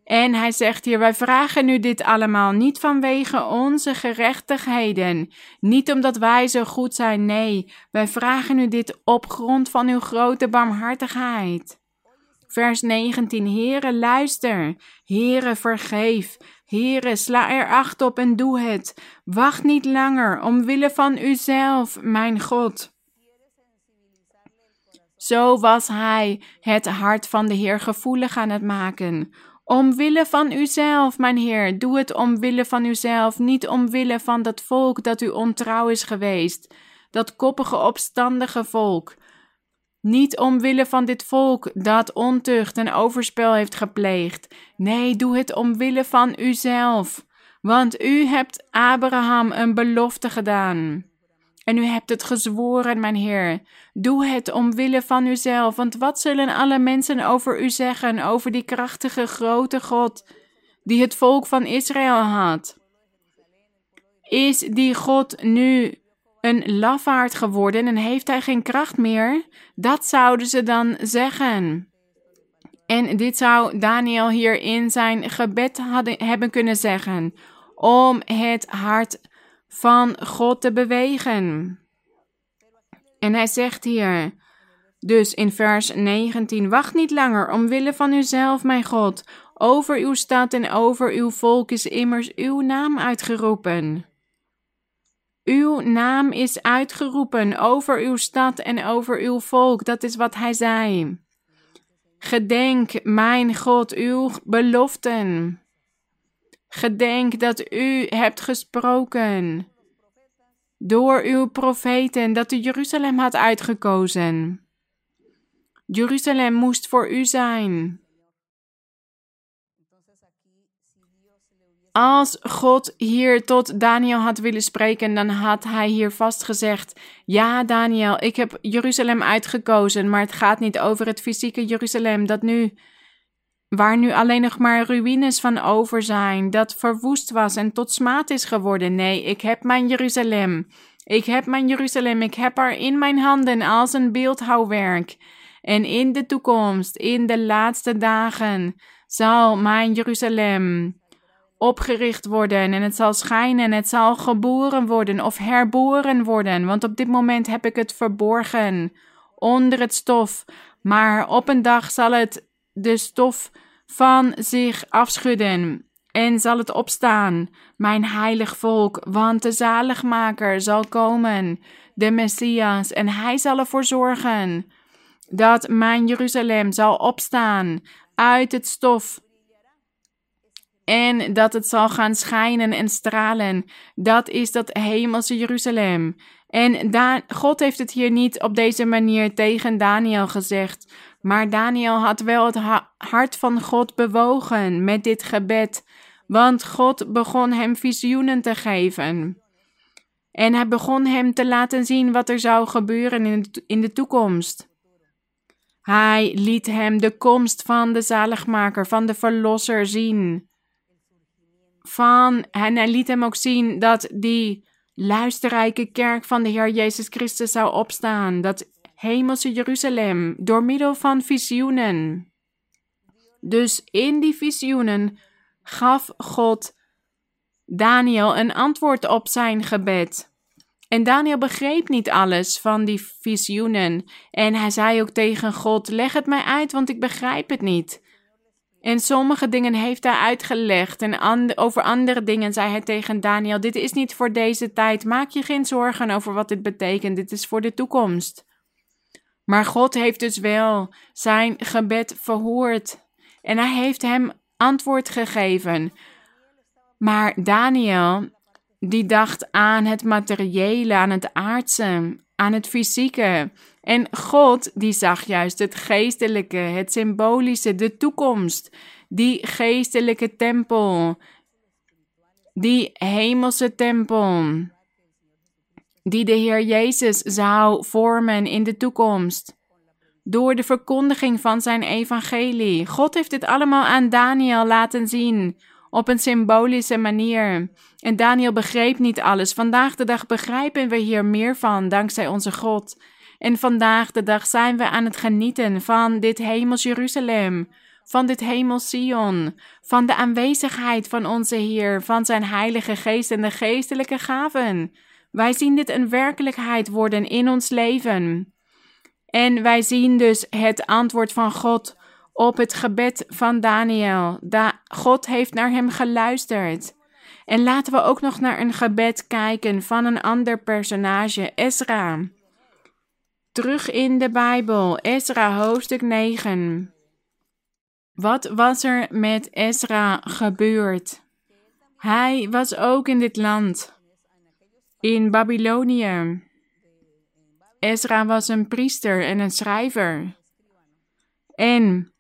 En hij zegt hier: Wij vragen nu dit allemaal niet vanwege onze gerechtigheden, niet omdat wij zo goed zijn. Nee, wij vragen u dit op grond van uw grote barmhartigheid. Vers 19: Heere, luister. Heere, vergeef. Heere, sla er acht op en doe het. Wacht niet langer, omwille van uzelf, mijn God. Zo was hij het hart van de Heer gevoelig aan het maken Omwille van uzelf, mijn Heer, doe het omwille van uzelf, niet omwille van dat volk dat u ontrouw is geweest, dat koppige, opstandige volk. Niet omwille van dit volk dat ontucht en overspel heeft gepleegd. Nee, doe het omwille van uzelf, want u hebt Abraham een belofte gedaan. En u hebt het gezworen, mijn Heer. Doe het omwille van uzelf, want wat zullen alle mensen over u zeggen, over die krachtige grote God die het volk van Israël had? Is die God nu een lafaard geworden en heeft hij geen kracht meer? Dat zouden ze dan zeggen. En dit zou Daniel hier in zijn gebed hebben kunnen zeggen, om het hart van God te bewegen. En hij zegt hier, dus in vers 19, wacht niet langer omwille van uzelf, mijn God. Over uw stad en over uw volk is immers uw naam uitgeroepen. Uw naam is uitgeroepen over uw stad en over uw volk. Dat is wat hij zei. Gedenk, mijn God, uw beloften. Gedenk dat u hebt gesproken door uw profeten dat u Jeruzalem had uitgekozen. Jeruzalem moest voor u zijn. Als God hier tot Daniel had willen spreken, dan had hij hier vast gezegd: Ja, Daniel, ik heb Jeruzalem uitgekozen, maar het gaat niet over het fysieke Jeruzalem dat nu waar nu alleen nog maar ruïnes van over zijn, dat verwoest was en tot smaad is geworden. Nee, ik heb mijn Jeruzalem. Ik heb mijn Jeruzalem, ik heb haar in mijn handen als een beeldhouwwerk. En in de toekomst, in de laatste dagen, zal mijn Jeruzalem opgericht worden en het zal schijnen en het zal geboren worden of herboren worden, want op dit moment heb ik het verborgen onder het stof, maar op een dag zal het de stof van zich afschudden en zal het opstaan, mijn heilig volk, want de zaligmaker zal komen, de Messias, en hij zal ervoor zorgen dat mijn Jeruzalem zal opstaan uit het stof en dat het zal gaan schijnen en stralen. Dat is dat hemelse Jeruzalem. En God heeft het hier niet op deze manier tegen Daniel gezegd, maar Daniel had wel het hart van God bewogen met dit gebed, want God begon hem visioenen te geven. En hij begon hem te laten zien wat er zou gebeuren in de toekomst. Hij liet hem de komst van de zaligmaker, van de verlosser zien van, en hij liet hem ook zien dat die luisterrijke kerk van de Heer Jezus Christus zou opstaan. Dat hemelse Jeruzalem door middel van visioenen. Dus in die visioenen gaf God Daniel een antwoord op zijn gebed. En Daniel begreep niet alles van die visioenen. En hij zei ook tegen God: Leg het mij uit, want ik begrijp het niet. En sommige dingen heeft hij uitgelegd. En over andere dingen zei hij tegen Daniel: Dit is niet voor deze tijd. Maak je geen zorgen over wat dit betekent. Dit is voor de toekomst. Maar God heeft dus wel zijn gebed verhoord. En hij heeft hem antwoord gegeven. Maar Daniel, die dacht aan het materiële, aan het aardse, aan het fysieke. En God, die zag juist het geestelijke, het symbolische, de toekomst. Die geestelijke tempel, die hemelse tempel, die de Heer Jezus zou vormen in de toekomst. Door de verkondiging van zijn evangelie. God heeft dit allemaal aan Daniel laten zien op een symbolische manier. En Daniel begreep niet alles. Vandaag de dag begrijpen we hier meer van, dankzij onze God. En vandaag de dag zijn we aan het genieten van dit hemels Jeruzalem, van dit hemels Sion, van de aanwezigheid van onze Heer, van zijn Heilige Geest en de geestelijke gaven. Wij zien dit een werkelijkheid worden in ons leven. En wij zien dus het antwoord van God op het gebed van Daniel. Da God heeft naar hem geluisterd. En laten we ook nog naar een gebed kijken van een ander personage, Ezra. Terug in de Bijbel, Ezra hoofdstuk 9. Wat was er met Ezra gebeurd? Hij was ook in dit land, in Babylonië. Ezra was een priester en een schrijver. En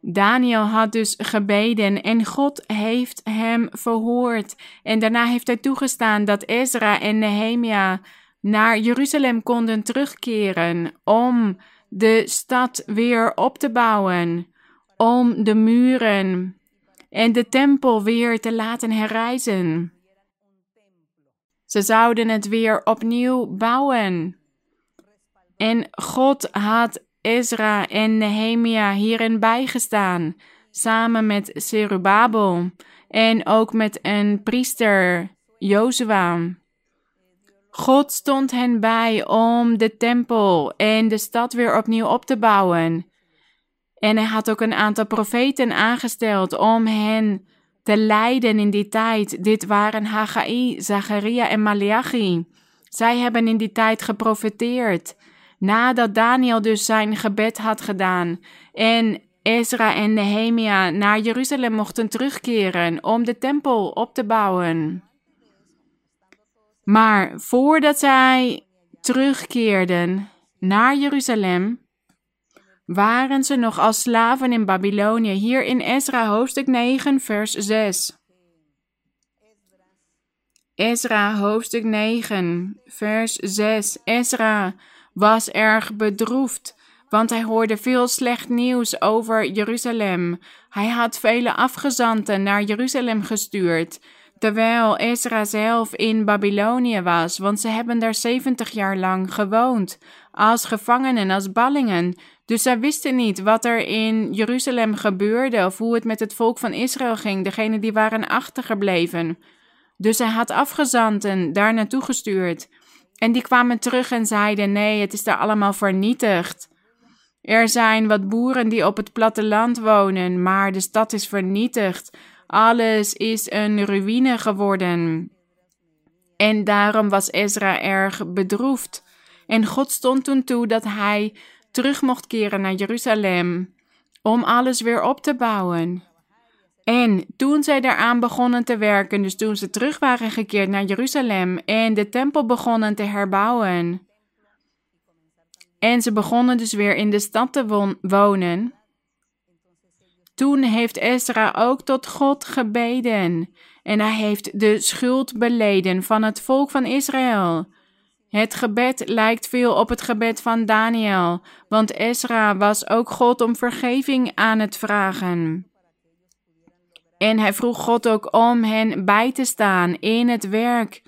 Daniel had dus gebeden en God heeft hem verhoord. En daarna heeft hij toegestaan dat Ezra en Nehemia naar Jeruzalem konden terugkeren om de stad weer op te bouwen, om de muren en de tempel weer te laten herrijzen. Ze zouden het weer opnieuw bouwen. En God had Ezra en Nehemia hierin bijgestaan, samen met Zerubabel en ook met een priester, Jozua. God stond hen bij om de tempel en de stad weer opnieuw op te bouwen. En hij had ook een aantal profeten aangesteld om hen te leiden in die tijd. Dit waren Haggai, Zacharia en Malachi. Zij hebben in die tijd geprofeteerd. Nadat Daniel dus zijn gebed had gedaan en Ezra en Nehemia naar Jeruzalem mochten terugkeren om de tempel op te bouwen. Maar voordat zij terugkeerden naar Jeruzalem, waren ze nog als slaven in Babylonië. Hier in Ezra hoofdstuk 9, vers 6. Ezra hoofdstuk 9, vers 6. Ezra was erg bedroefd, want hij hoorde veel slecht nieuws over Jeruzalem. Hij had vele afgezanten naar Jeruzalem gestuurd, terwijl Ezra zelf in Babylonië was, want ze hebben daar zeventig jaar lang gewoond, als gevangenen, als ballingen. Dus zij wisten niet wat er in Jeruzalem gebeurde of hoe het met het volk van Israël ging, degene die waren achtergebleven. Dus hij had afgezanten daar naartoe gestuurd. En die kwamen terug en zeiden: nee, het is daar allemaal vernietigd. Er zijn wat boeren die op het platteland wonen, maar de stad is vernietigd. Alles is een ruïne geworden. En daarom was Ezra erg bedroefd. En God stond toen toe dat hij terug mocht keren naar Jeruzalem om alles weer op te bouwen. En toen zij daaraan begonnen te werken, dus toen ze terug waren gekeerd naar Jeruzalem en de tempel begonnen te herbouwen, en ze begonnen dus weer in de stad te wonen, toen heeft Ezra ook tot God gebeden en hij heeft de schuld beleden van het volk van Israël. Het gebed lijkt veel op het gebed van Daniel, want Ezra was ook God om vergeving aan het vragen. En hij vroeg God ook om hen bij te staan in het werk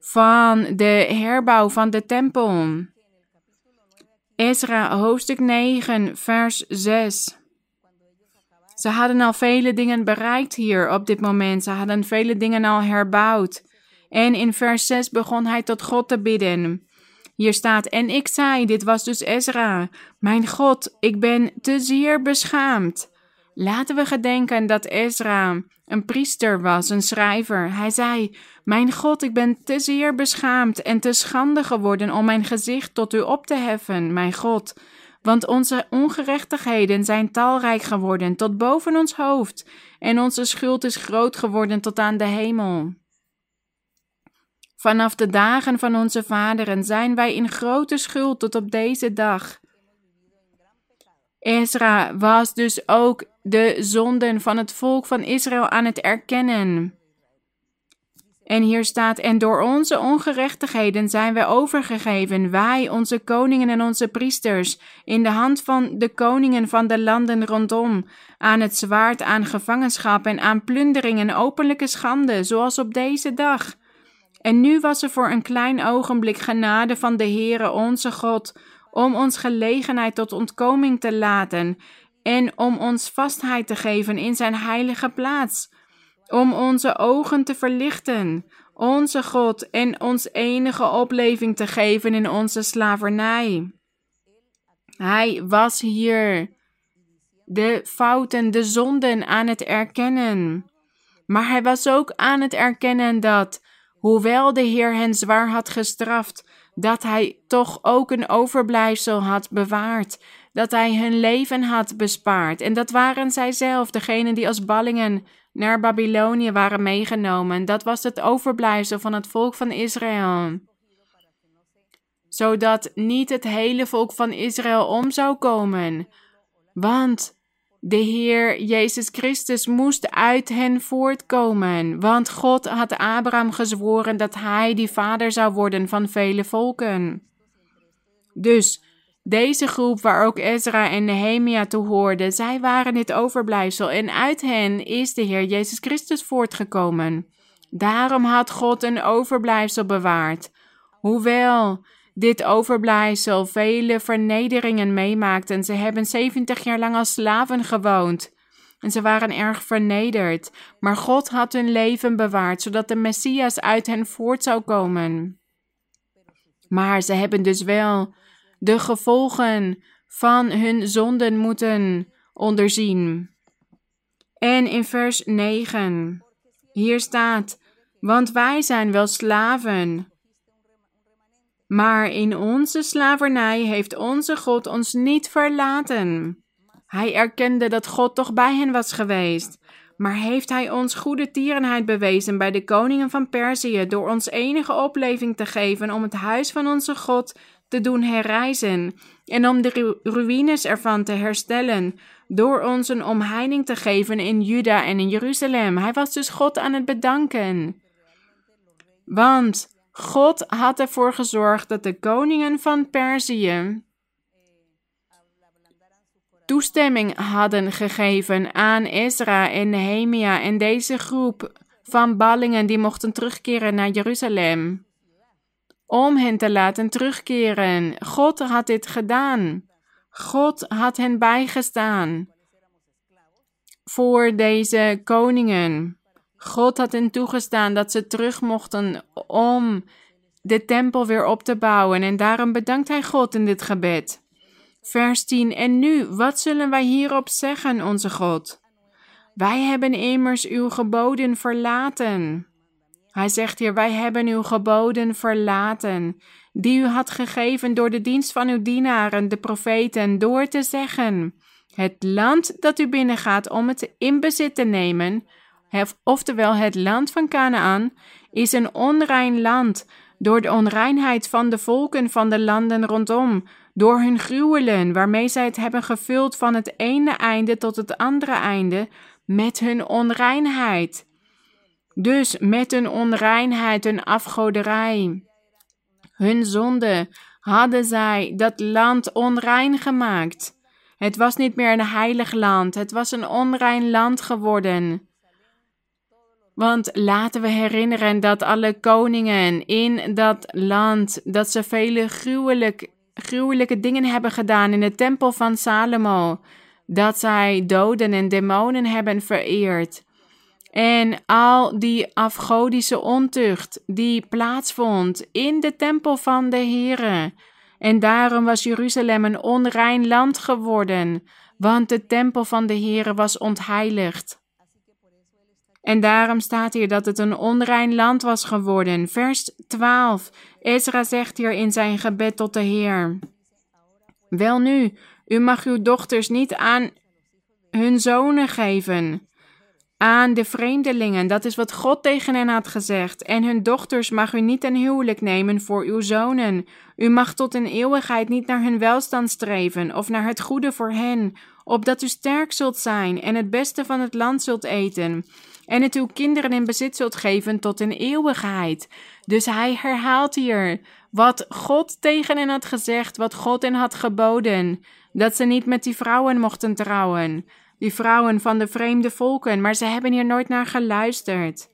van de herbouw van de tempel. Ezra hoofdstuk 9, vers 6. Ze hadden al vele dingen bereikt hier op dit moment. Ze hadden vele dingen al herbouwd. En in vers 6 begon hij tot God te bidden. Hier staat, en ik zei, dit was dus Ezra, mijn God, ik ben te zeer beschaamd. Laten we gedenken dat Ezra een priester was, een schrijver. Hij zei, mijn God, ik ben te zeer beschaamd en te schande geworden om mijn gezicht tot u op te heffen, mijn God. Want onze ongerechtigheden zijn talrijk geworden tot boven ons hoofd, en onze schuld is groot geworden tot aan de hemel. Vanaf de dagen van onze vaderen zijn wij in grote schuld tot op deze dag. Ezra was dus ook de zonden van het volk van Israël aan het erkennen. En hier staat: En door onze ongerechtigheden zijn wij overgegeven, wij, onze koningen en onze priesters, in de hand van de koningen van de landen rondom, aan het zwaard, aan gevangenschap en aan plundering en openlijke schande, zoals op deze dag. En nu was er voor een klein ogenblik genade van de Heere onze God, om ons gelegenheid tot ontkoming te laten en om ons vastheid te geven in zijn heilige plaats, om onze ogen te verlichten, onze God en ons enige opleving te geven in onze slavernij. Hij was hier de fouten, de zonden aan het erkennen. Maar hij was ook aan het erkennen dat, hoewel de Heer hen zwaar had gestraft, dat hij toch ook een overblijfsel had bewaard, dat hij hun leven had bespaard. En dat waren zij zelf, degenen die als ballingen naar Babylonië waren meegenomen. Dat was het overblijfsel van het volk van Israël. Zodat niet het hele volk van Israël om zou komen. Want de Heer Jezus Christus moest uit hen voortkomen, want God had Abraham gezworen dat hij die vader zou worden van vele volken. Dus deze groep waar ook Ezra en Nehemia toe hoorden, zij waren het overblijfsel en uit hen is de Heer Jezus Christus voortgekomen. Daarom had God een overblijfsel bewaard. Hoewel dit overblijfsel vele vernederingen meemaakten, ze hebben 70 jaar lang als slaven gewoond. En ze waren erg vernederd, maar God had hun leven bewaard, zodat de Messias uit hen voort zou komen. Maar ze hebben dus wel de gevolgen van hun zonden moeten onderzien. En in vers 9, hier staat: Want wij zijn wel slaven. Maar in onze slavernij heeft onze God ons niet verlaten. Hij erkende dat God toch bij hen was geweest. Maar heeft hij ons goede tierenheid bewezen bij de koningen van Perzië door ons enige opleving te geven om het huis van onze God te doen herrijzen en om de ruïnes ervan te herstellen, door ons een omheining te geven in Juda en in Jeruzalem. Hij was dus God aan het bedanken. Want God had ervoor gezorgd dat de koningen van Perzië toestemming hadden gegeven aan Ezra en Nehemia en deze groep van ballingen die mochten terugkeren naar Jeruzalem om hen te laten terugkeren. God had dit gedaan. God had hen bijgestaan voor deze koningen. God had hen toegestaan dat ze terug mochten om de tempel weer op te bouwen. En daarom bedankt hij God in dit gebed. Vers 10. En nu, wat zullen wij hierop zeggen, onze God? Wij hebben immers uw geboden verlaten. Hij zegt hier: Wij hebben uw geboden verlaten, die u had gegeven door de dienst van uw dienaren, de profeten, door te zeggen: Het land dat u binnengaat om het in bezit te nemen, oftewel het land van Canaan, is een onrein land, door de onreinheid van de volken van de landen rondom, door hun gruwelen, waarmee zij het hebben gevuld van het ene einde tot het andere einde, met hun onreinheid. Dus met hun onreinheid en afgoderij, hun zonde, hadden zij dat land onrein gemaakt. Het was niet meer een heilig land, het was een onrein land geworden. Want laten we herinneren dat alle koningen in dat land, dat ze vele gruwelijk, gruwelijke dingen hebben gedaan in de tempel van Salomo. Dat zij doden en demonen hebben vereerd. En al die afgodische ontucht die plaatsvond in de tempel van de Here. En daarom was Jeruzalem een onrein land geworden, want de tempel van de Here was ontheiligd. En daarom staat hier dat het een onrein land was geworden. Vers 12. Ezra zegt hier in zijn gebed tot de Heer: Welnu, u mag uw dochters niet aan hun zonen geven, aan de vreemdelingen. Dat is wat God tegen hen had gezegd. En hun dochters mag u niet ten huwelijk nemen voor uw zonen. U mag tot in eeuwigheid niet naar hun welstand streven of naar het goede voor hen, opdat u sterk zult zijn en het beste van het land zult eten en het uw kinderen in bezit zult geven tot in eeuwigheid. Dus hij herhaalt hier wat God tegen hen had gezegd, wat God hen had geboden, dat ze niet met die vrouwen mochten trouwen, die vrouwen van de vreemde volken, maar ze hebben hier nooit naar geluisterd.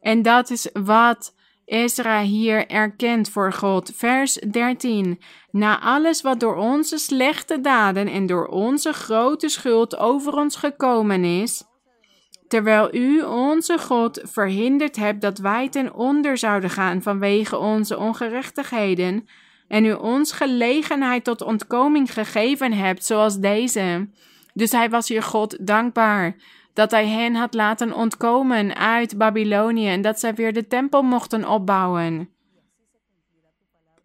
En dat is wat Ezra hier erkent voor God. Vers 13. Na alles wat door onze slechte daden en door onze grote schuld over ons gekomen is, terwijl u, onze God, verhinderd hebt dat wij ten onder zouden gaan vanwege onze ongerechtigheden, en u ons gelegenheid tot ontkoming gegeven hebt, zoals deze. Dus hij was hier God dankbaar dat hij hen had laten ontkomen uit Babylonië en dat zij weer de tempel mochten opbouwen.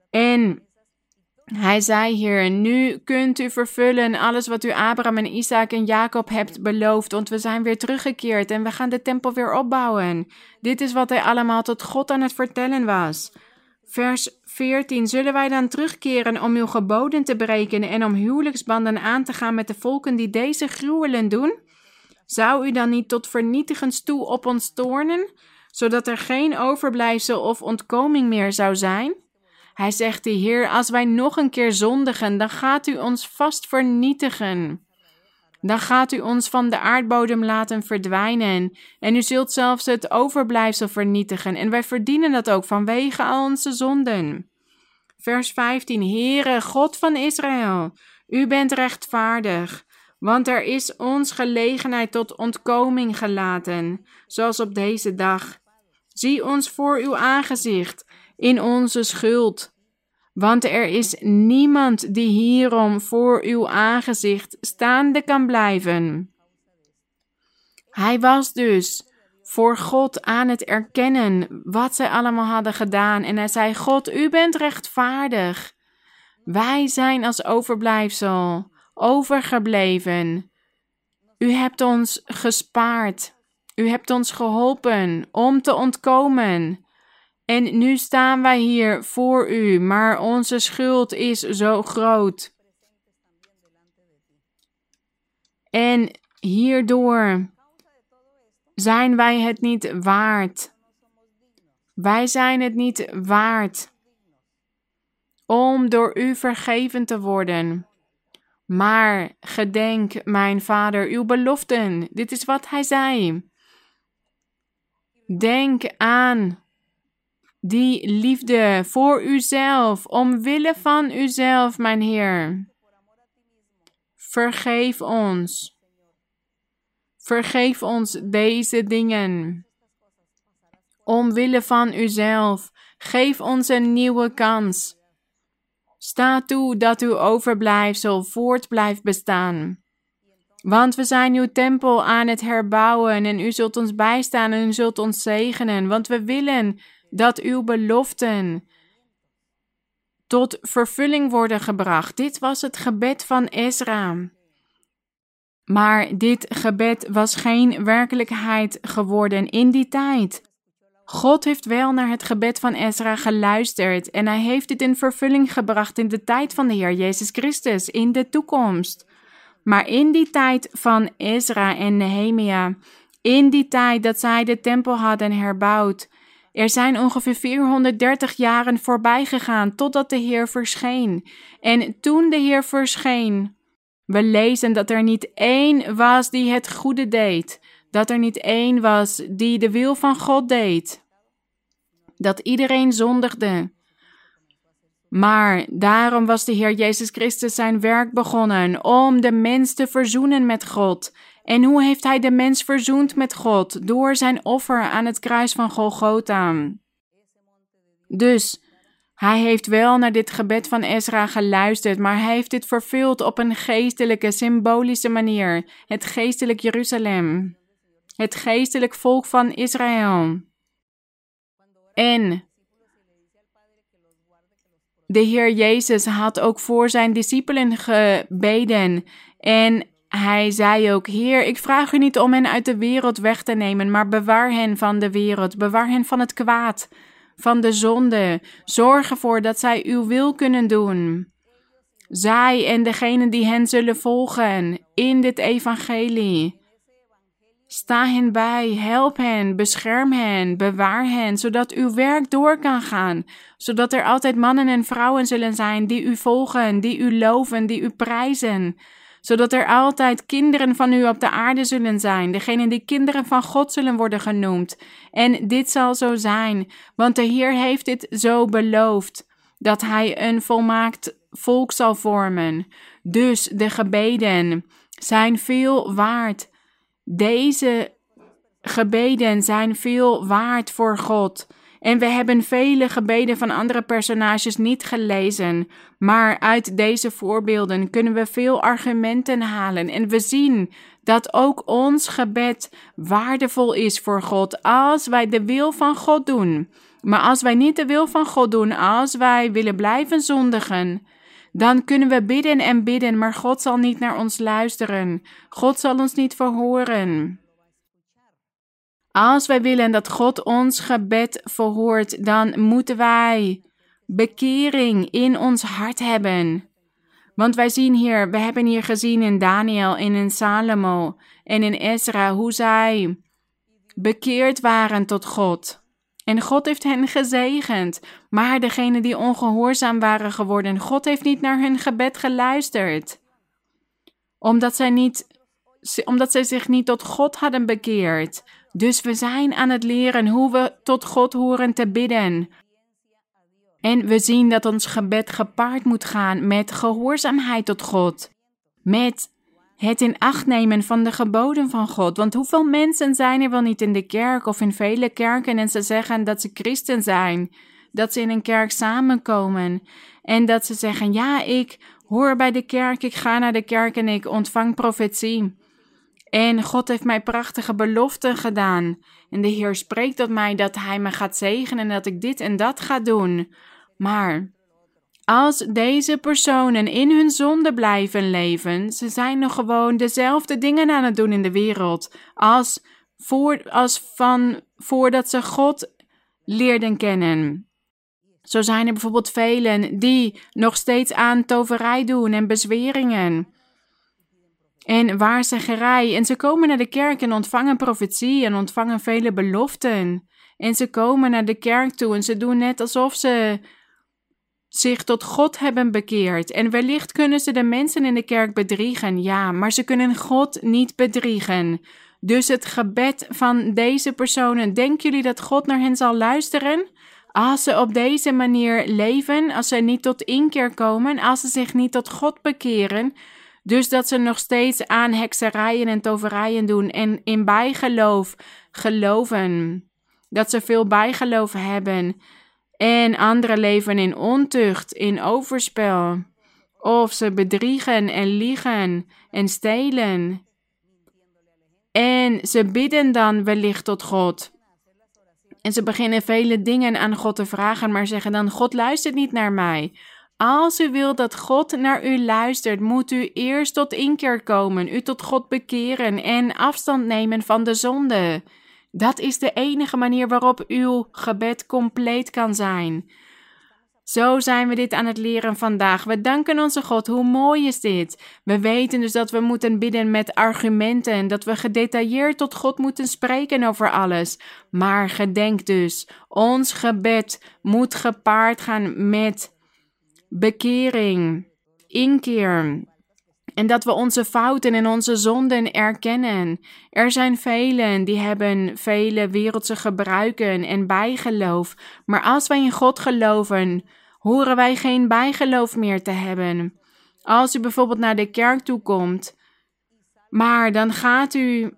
En hij zei hier: Nu kunt u vervullen alles wat u Abraham en Isaac en Jacob hebt beloofd, want we zijn weer teruggekeerd en we gaan de tempel weer opbouwen. Dit is wat hij allemaal tot God aan het vertellen was. Vers 14: Zullen wij dan terugkeren om uw geboden te breken en om huwelijksbanden aan te gaan met de volken die deze gruwelen doen? Zou u dan niet tot vernietigens toe op ons toornen, zodat er geen overblijfsel of ontkoming meer zou zijn? Hij zegt de Heer, als wij nog een keer zondigen, dan gaat u ons vast vernietigen. Dan gaat u ons van de aardbodem laten verdwijnen. En u zult zelfs het overblijfsel vernietigen. En wij verdienen dat ook vanwege al onze zonden. Vers 15. Heere, God van Israël, u bent rechtvaardig. Want er is ons gelegenheid tot ontkoming gelaten, zoals op deze dag. Zie ons voor uw aangezicht in onze schuld. Want er is niemand die hierom voor uw aangezicht staande kan blijven. Hij was dus voor God aan het erkennen wat zij allemaal hadden gedaan. En hij zei: God, u bent rechtvaardig. Wij zijn als overblijfsel overgebleven. U hebt ons gespaard. U hebt ons geholpen om te ontkomen. En nu staan wij hier voor u, maar onze schuld is zo groot. En hierdoor zijn wij het niet waard. Wij zijn het niet waard om door u vergeven te worden. Maar gedenk, mijn vader, uw beloften. Dit is wat hij zei. Denk aan die liefde voor uzelf, omwille van uzelf, mijn Heer. Vergeef ons. Vergeef ons deze dingen. Omwille van uzelf, geef ons een nieuwe kans. Sta toe dat uw overblijfsel voort blijft bestaan. Want we zijn uw tempel aan het herbouwen en u zult ons bijstaan en u zult ons zegenen, want we willen dat uw beloften tot vervulling worden gebracht. Dit was het gebed van Ezra. Maar dit gebed was geen werkelijkheid geworden in die tijd. God heeft wel naar het gebed van Ezra geluisterd en hij heeft dit in vervulling gebracht in de tijd van de Heer Jezus Christus, in de toekomst. Maar in die tijd van Ezra en Nehemia, in die tijd dat zij de tempel hadden herbouwd, er zijn ongeveer 430 jaren voorbij gegaan totdat de Heer verscheen. En toen de Heer verscheen, we lezen dat er niet één was die het goede deed, dat er niet één was die de wil van God deed. Dat iedereen zondigde. Maar daarom was de Heer Jezus Christus zijn werk begonnen om de mens te verzoenen met God. En hoe heeft hij de mens verzoend met God? Door zijn offer aan het kruis van Golgotha. Dus hij heeft wel naar dit gebed van Ezra geluisterd, maar hij heeft dit vervuld op een geestelijke, symbolische manier. Het geestelijk Jeruzalem. Het geestelijk volk van Israël. En de Heer Jezus had ook voor zijn discipelen gebeden. En hij zei ook: Heer, ik vraag u niet om hen uit de wereld weg te nemen, maar bewaar hen van de wereld, bewaar hen van het kwaad van de zonde. Zorg ervoor dat zij uw wil kunnen doen. Zij en degenen die hen zullen volgen in dit evangelie. Sta hen bij, help hen, bescherm hen, bewaar hen, zodat uw werk door kan gaan. Zodat er altijd mannen en vrouwen zullen zijn die u volgen, die u loven, die u prijzen zodat er altijd kinderen van u op de aarde zullen zijn, degenen die kinderen van God zullen worden genoemd. En dit zal zo zijn, want de Heer heeft dit zo beloofd, dat Hij een volmaakt volk zal vormen. Dus de gebeden zijn veel waard. Deze gebeden zijn veel waard voor God. En we hebben vele gebeden van andere personages niet gelezen, maar uit deze voorbeelden kunnen we veel argumenten halen en we zien dat ook ons gebed waardevol is voor God als wij de wil van God doen. Maar als wij niet de wil van God doen, als wij willen blijven zondigen, dan kunnen we bidden en bidden, maar God zal niet naar ons luisteren. God zal ons niet verhoren. Als wij willen dat God ons gebed verhoort, dan moeten wij bekering in ons hart hebben. Want wij zien hier, we hebben hier gezien in Daniel en in Salomo en in Ezra hoe zij bekeerd waren tot God. En God heeft hen gezegend. Maar degenen die ongehoorzaam waren geworden, God heeft niet naar hun gebed geluisterd. Omdat zij, niet, omdat zij zich niet tot God hadden bekeerd. Dus we zijn aan het leren hoe we tot God horen te bidden. En we zien dat ons gebed gepaard moet gaan met gehoorzaamheid tot God. Met het in acht nemen van de geboden van God. Want hoeveel mensen zijn er wel niet in de kerk of in vele kerken en ze zeggen dat ze christen zijn, dat ze in een kerk samenkomen en dat ze zeggen: Ja, ik hoor bij de kerk, ik ga naar de kerk en ik ontvang profetie. En God heeft mij prachtige beloften gedaan. En de Heer spreekt tot mij dat Hij me gaat zegenen en dat ik dit en dat ga doen. Maar als deze personen in hun zonde blijven leven, ze zijn nog gewoon dezelfde dingen aan het doen in de wereld als, voor, als van voordat ze God leerden kennen. Zo zijn er bijvoorbeeld velen die nog steeds aan toverij doen en bezweringen en waarzeggerij. En ze komen naar de kerk en ontvangen profetie en ontvangen vele beloften. En ze komen naar de kerk toe en ze doen net alsof ze zich tot God hebben bekeerd. En wellicht kunnen ze de mensen in de kerk bedriegen, ja, maar ze kunnen God niet bedriegen. Dus het gebed van deze personen, denken jullie dat God naar hen zal luisteren? Als ze op deze manier leven, als ze niet tot inkeer komen, als ze zich niet tot God bekeren, dus dat ze nog steeds aan hekserijen en toverijen doen en in bijgeloof geloven. Dat ze veel bijgeloof hebben. En anderen leven in ontucht, in overspel. Of ze bedriegen en liegen en stelen. En ze bidden dan wellicht tot God. En ze beginnen vele dingen aan God te vragen, maar zeggen dan: God luistert niet naar mij. Als u wilt dat God naar u luistert, moet u eerst tot inkeer komen, u tot God bekeren en afstand nemen van de zonde. Dat is de enige manier waarop uw gebed compleet kan zijn. Zo zijn we dit aan het leren vandaag. We danken onze God. Hoe mooi is dit? We weten dus dat we moeten bidden met argumenten, dat we gedetailleerd tot God moeten spreken over alles. Maar gedenk dus, ons gebed moet gepaard gaan met bekering, inkeer. En dat we onze fouten en onze zonden erkennen. Er zijn velen die hebben vele wereldse gebruiken en bijgeloof. Maar als wij in God geloven, horen wij geen bijgeloof meer te hebben. Als u bijvoorbeeld naar de kerk toe komt, maar dan gaat u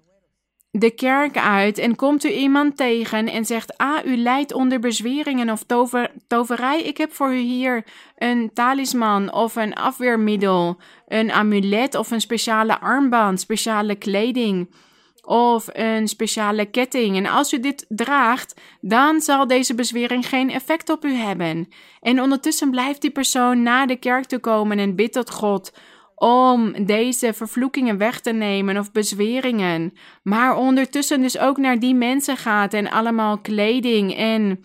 de kerk uit en komt u iemand tegen en zegt: Ah, u lijdt onder bezweringen of tover, toverij. Ik heb voor u hier een talisman of een afweermiddel, een amulet of een speciale armband, speciale kleding of een speciale ketting. En als u dit draagt, dan zal deze bezwering geen effect op u hebben. En ondertussen blijft die persoon naar de kerk te komen en bidt tot God om deze vervloekingen weg te nemen of bezweringen, maar ondertussen dus ook naar die mensen gaat en allemaal kleding en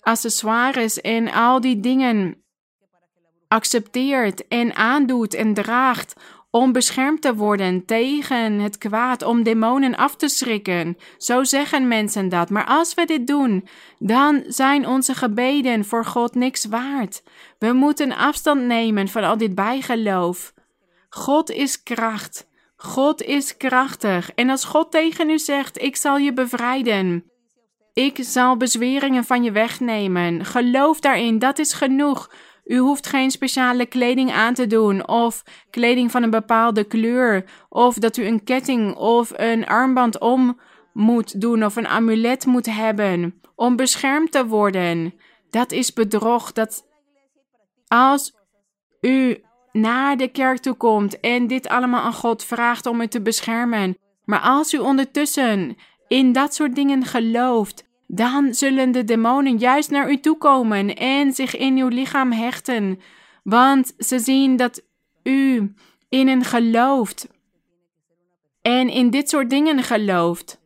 accessoires en al die dingen accepteert en aandoet en draagt om beschermd te worden tegen het kwaad, om demonen af te schrikken. Zo zeggen mensen dat. Maar als we dit doen, dan zijn onze gebeden voor God niks waard. We moeten afstand nemen van al dit bijgeloof. God is kracht. God is krachtig. En als God tegen u zegt: Ik zal je bevrijden. Ik zal bezweringen van je wegnemen. Geloof daarin, dat is genoeg. U hoeft geen speciale kleding aan te doen, of kleding van een bepaalde kleur, of dat u een ketting of een armband om moet doen, of een amulet moet hebben om beschermd te worden. Dat is bedrog. Dat als u naar de kerk toe komt en dit allemaal aan God vraagt om u te beschermen. Maar als u ondertussen in dat soort dingen gelooft, dan zullen de demonen juist naar u toe komen en zich in uw lichaam hechten. Want ze zien dat u in hen gelooft en in dit soort dingen gelooft.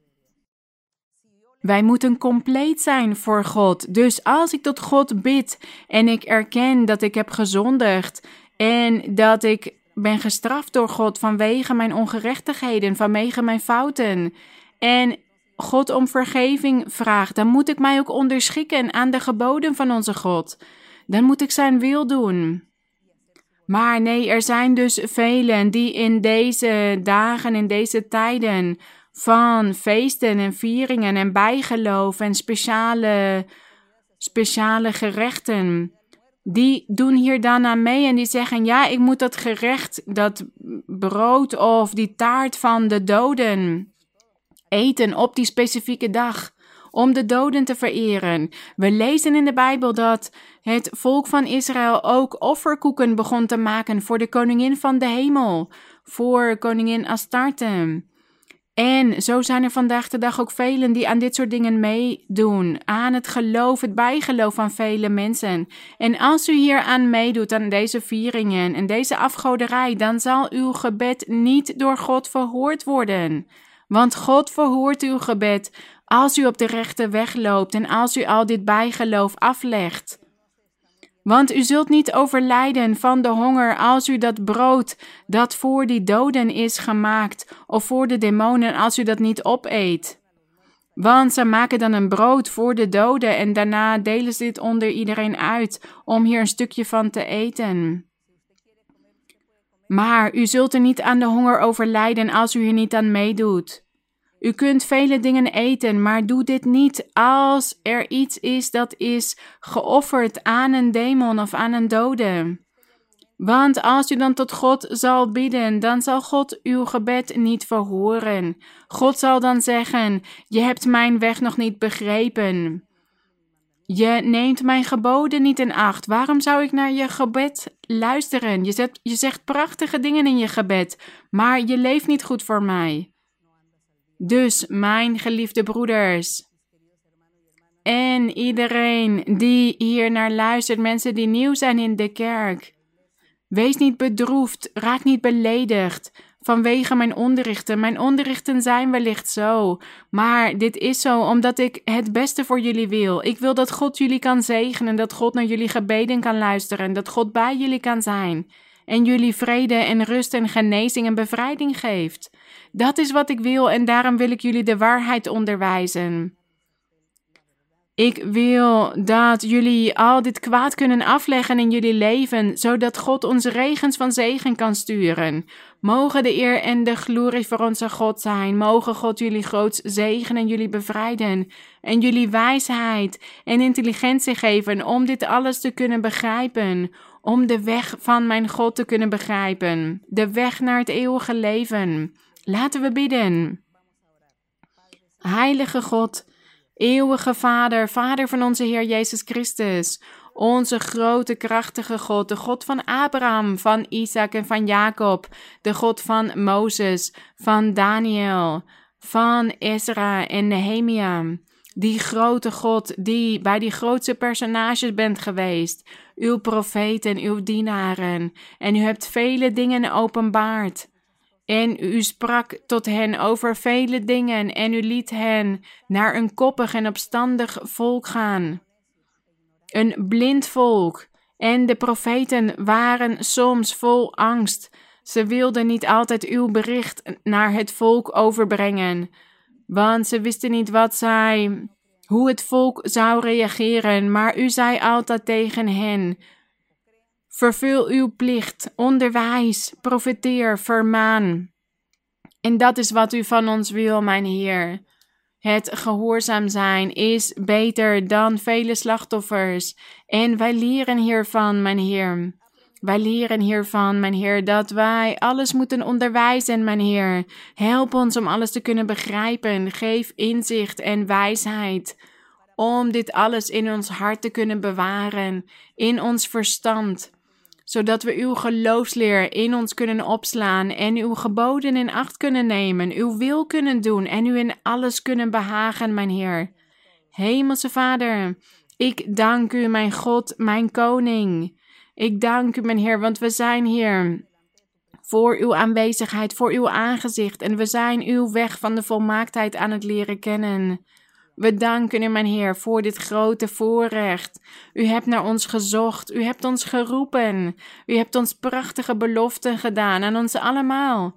Wij moeten compleet zijn voor God. Dus als ik tot God bid en ik erken dat ik heb gezondigd en dat ik ben gestraft door God vanwege mijn ongerechtigheden, vanwege mijn fouten. En God om vergeving vraagt, dan moet ik mij ook onderschikken aan de geboden van onze God. Dan moet ik zijn wil doen. Maar nee, er zijn dus velen die in deze dagen, in deze tijden van feesten en vieringen en bijgeloof en speciale, speciale gerechten die doen hier dan aan mee en die zeggen: Ja, ik moet dat gerecht, dat brood of die taart van de doden eten op die specifieke dag. Om de doden te vereren. We lezen in de Bijbel dat het volk van Israël ook offerkoeken begon te maken voor de koningin van de hemel, voor koningin Astarte. En zo zijn er vandaag de dag ook velen die aan dit soort dingen meedoen. Aan het geloof, het bijgeloof van vele mensen. En als u hier aan meedoet, aan deze vieringen en deze afgoderij, dan zal uw gebed niet door God verhoord worden. Want God verhoort uw gebed als u op de rechte weg loopt en als u al dit bijgeloof aflegt. Want u zult niet overlijden van de honger als u dat brood dat voor die doden is gemaakt, of voor de demonen als u dat niet opeet. Want ze maken dan een brood voor de doden en daarna delen ze dit onder iedereen uit om hier een stukje van te eten. Maar u zult er niet aan de honger overlijden als u hier niet aan meedoet. U kunt vele dingen eten, maar doe dit niet als er iets is dat is geofferd aan een demon of aan een dode. Want als u dan tot God zal bidden, dan zal God uw gebed niet verhoren. God zal dan zeggen: Je hebt mijn weg nog niet begrepen. Je neemt mijn geboden niet in acht. Waarom zou ik naar je gebed luisteren? Je zegt, je zegt prachtige dingen in je gebed, maar je leeft niet goed voor mij. Dus, mijn geliefde broeders, en iedereen die hier naar luistert, mensen die nieuw zijn in de kerk, wees niet bedroefd, raak niet beledigd vanwege mijn onderrichten. Mijn onderrichten zijn wellicht zo, maar dit is zo omdat ik het beste voor jullie wil. Ik wil dat God jullie kan zegenen, dat God naar jullie gebeden kan luisteren, dat God bij jullie kan zijn en jullie vrede en rust en genezing en bevrijding geeft. Dat is wat ik wil en daarom wil ik jullie de waarheid onderwijzen. Ik wil dat jullie al dit kwaad kunnen afleggen in jullie leven, zodat God ons regens van zegen kan sturen. Mogen de eer en de glorie voor onze God zijn. Mogen God jullie groot zegenen en jullie bevrijden. En jullie wijsheid en intelligentie geven om dit alles te kunnen begrijpen. Om de weg van mijn God te kunnen begrijpen. De weg naar het eeuwige leven. Laten we bidden. Heilige God, eeuwige Vader, Vader van onze Heer Jezus Christus, onze grote, krachtige God, de God van Abraham, van Isaac en van Jacob, de God van Mozes, van Daniel, van Ezra en Nehemia. Die grote God die bij die grootste personages bent geweest, uw profeten, uw dienaren, en u hebt vele dingen openbaard. En u sprak tot hen over vele dingen en u liet hen naar een koppig en opstandig volk gaan. Een blind volk. En de profeten waren soms vol angst. Ze wilden niet altijd uw bericht naar het volk overbrengen, want ze wisten niet wat zij, hoe het volk zou reageren, maar u zei altijd tegen hen: Vervul uw plicht, onderwijs, profeteer, vermaan. En dat is wat u van ons wil, mijn Heer. Het gehoorzaam zijn is beter dan vele slachtoffers. En wij leren hiervan, mijn Heer. Wij leren hiervan, mijn Heer, dat wij alles moeten onderwijzen, mijn Heer. Help ons om alles te kunnen begrijpen. Geef inzicht en wijsheid om dit alles in ons hart te kunnen bewaren, in ons verstand zodat we uw geloofsleer in ons kunnen opslaan en uw geboden in acht kunnen nemen, uw wil kunnen doen en u in alles kunnen behagen, mijn Heer. Hemelse Vader, ik dank u, mijn God, mijn Koning. Ik dank u, mijn Heer, want we zijn hier voor uw aanwezigheid, voor uw aangezicht en we zijn uw weg van de volmaaktheid aan het leren kennen. We danken u, mijn Heer, voor dit grote voorrecht. U hebt naar ons gezocht, u hebt ons geroepen, u hebt ons prachtige beloften gedaan aan ons allemaal.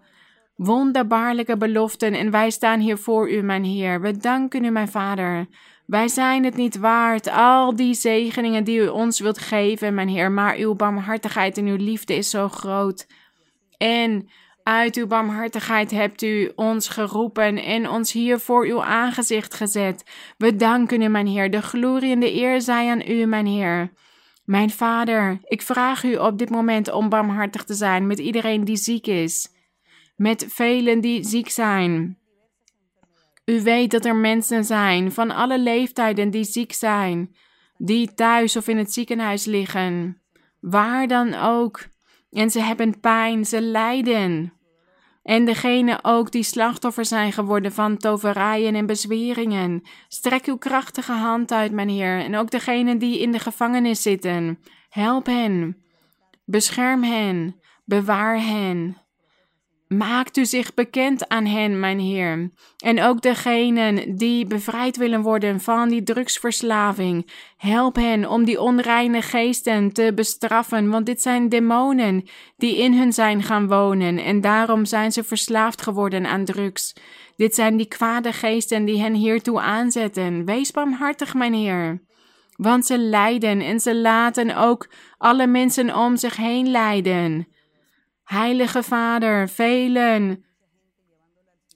Wonderbaarlijke beloften en wij staan hier voor u, mijn Heer. We danken u, mijn Vader. Wij zijn het niet waard, al die zegeningen die u ons wilt geven, mijn Heer, maar uw barmhartigheid en uw liefde is zo groot. En uit uw barmhartigheid hebt u ons geroepen en ons hier voor uw aangezicht gezet. We danken u, mijn Heer. De glorie en de eer zij aan u, mijn Heer. Mijn Vader, ik vraag u op dit moment om barmhartig te zijn met iedereen die ziek is, met velen die ziek zijn. U weet dat er mensen zijn van alle leeftijden die ziek zijn, die thuis of in het ziekenhuis liggen, waar dan ook. En ze hebben pijn, ze lijden. En degene ook die slachtoffer zijn geworden van toverijen en bezweringen. Strek uw krachtige hand uit, mijn Heer. En ook degene die in de gevangenis zitten. Help hen. Bescherm hen. Bewaar hen. Maakt u zich bekend aan hen, mijn Heer. En ook degenen die bevrijd willen worden van die drugsverslaving. Help hen om die onreine geesten te bestraffen, want dit zijn demonen die in hun zijn gaan wonen en daarom zijn ze verslaafd geworden aan drugs. Dit zijn die kwade geesten die hen hiertoe aanzetten. Wees barmhartig, mijn Heer. Want ze lijden en ze laten ook alle mensen om zich heen lijden. Heilige Vader, velen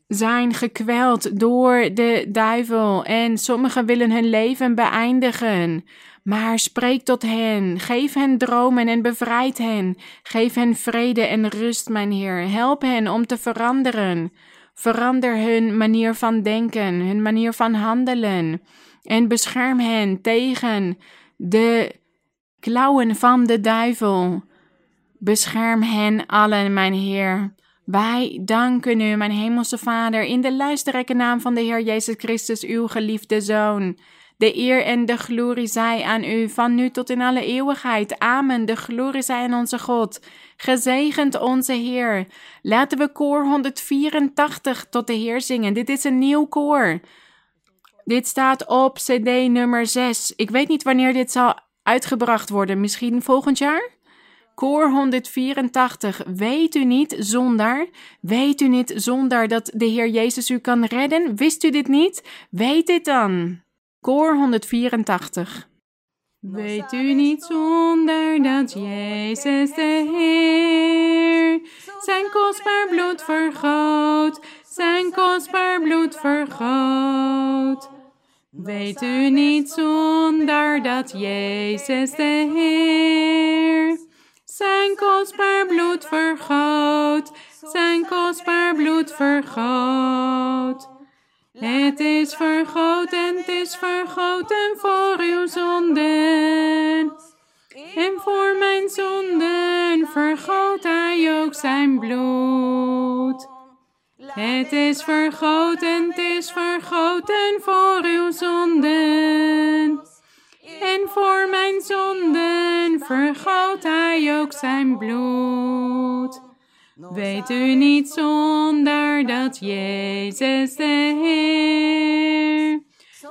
zijn gekweld door de duivel en sommigen willen hun leven beëindigen. Maar spreek tot hen, geef hen dromen en bevrijd hen. Geef hen vrede en rust, mijn Heer. Help hen om te veranderen. Verander hun manier van denken, hun manier van handelen. En bescherm hen tegen de klauwen van de duivel. Bescherm hen allen, mijn Heer. Wij danken u, mijn hemelse Vader, in de luisterrijke naam van de Heer Jezus Christus, uw geliefde Zoon. De eer en de glorie zij aan u, van nu tot in alle eeuwigheid. Amen. De glorie zij aan onze God. Gezegend onze Heer. Laten we koor 184 tot de Heer zingen. Dit is een nieuw koor. Dit staat op CD nummer 6. Ik weet niet wanneer dit zal uitgebracht worden. Misschien volgend jaar? Koor 184. Weet u niet zonder, weet u niet zonder dat de Heer Jezus u kan redden? Wist u dit niet? Weet dit dan. Koor 184. Weet u niet zonder dat Jezus de Heer zijn kostbaar bloed vergoot, zijn kostbaar bloed vergoot. Weet u niet zonder dat Jezus de Heer zijn kostbaar bloed vergoot, zijn kostbaar bloed vergoot. Het is vergoten, het is vergoten voor uw zonden. En voor mijn zonden vergoot hij ook zijn bloed. Het is vergoten, het is vergoten voor uw zonden. En voor mijn zonden vergoot hij ook zijn bloed. Weet u niet zonder dat Jezus de Heer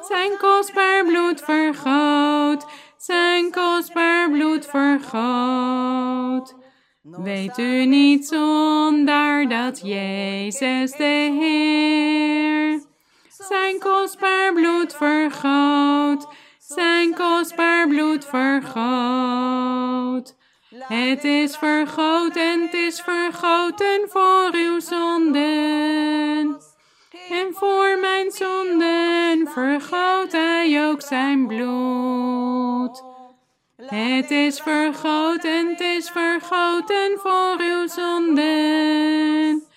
zijn kostbaar bloed vergoot, zijn kostbaar bloed vergoot. Weet u niet zonder dat Jezus de Heer zijn kostbaar bloed vergoot, zijn kostbaar bloed vergoot. Het is vergoten, het is vergoten voor uw zonden. En voor mijn zonden vergoot hij ook zijn bloed. Het is vergoten, het is vergoten voor uw zonden.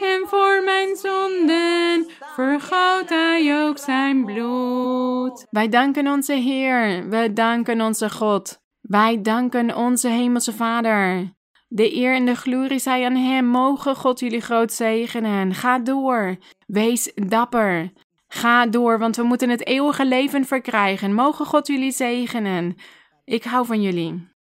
En voor mijn zonden vergoot hij ook zijn bloed. Wij danken onze Heer, wij danken onze God. Wij danken onze Hemelse Vader. De eer en de glorie zij aan Hem. Mogen God jullie groot zegenen. Ga door. Wees dapper. Ga door, want we moeten het eeuwige leven verkrijgen. Mogen God jullie zegenen. Ik hou van jullie.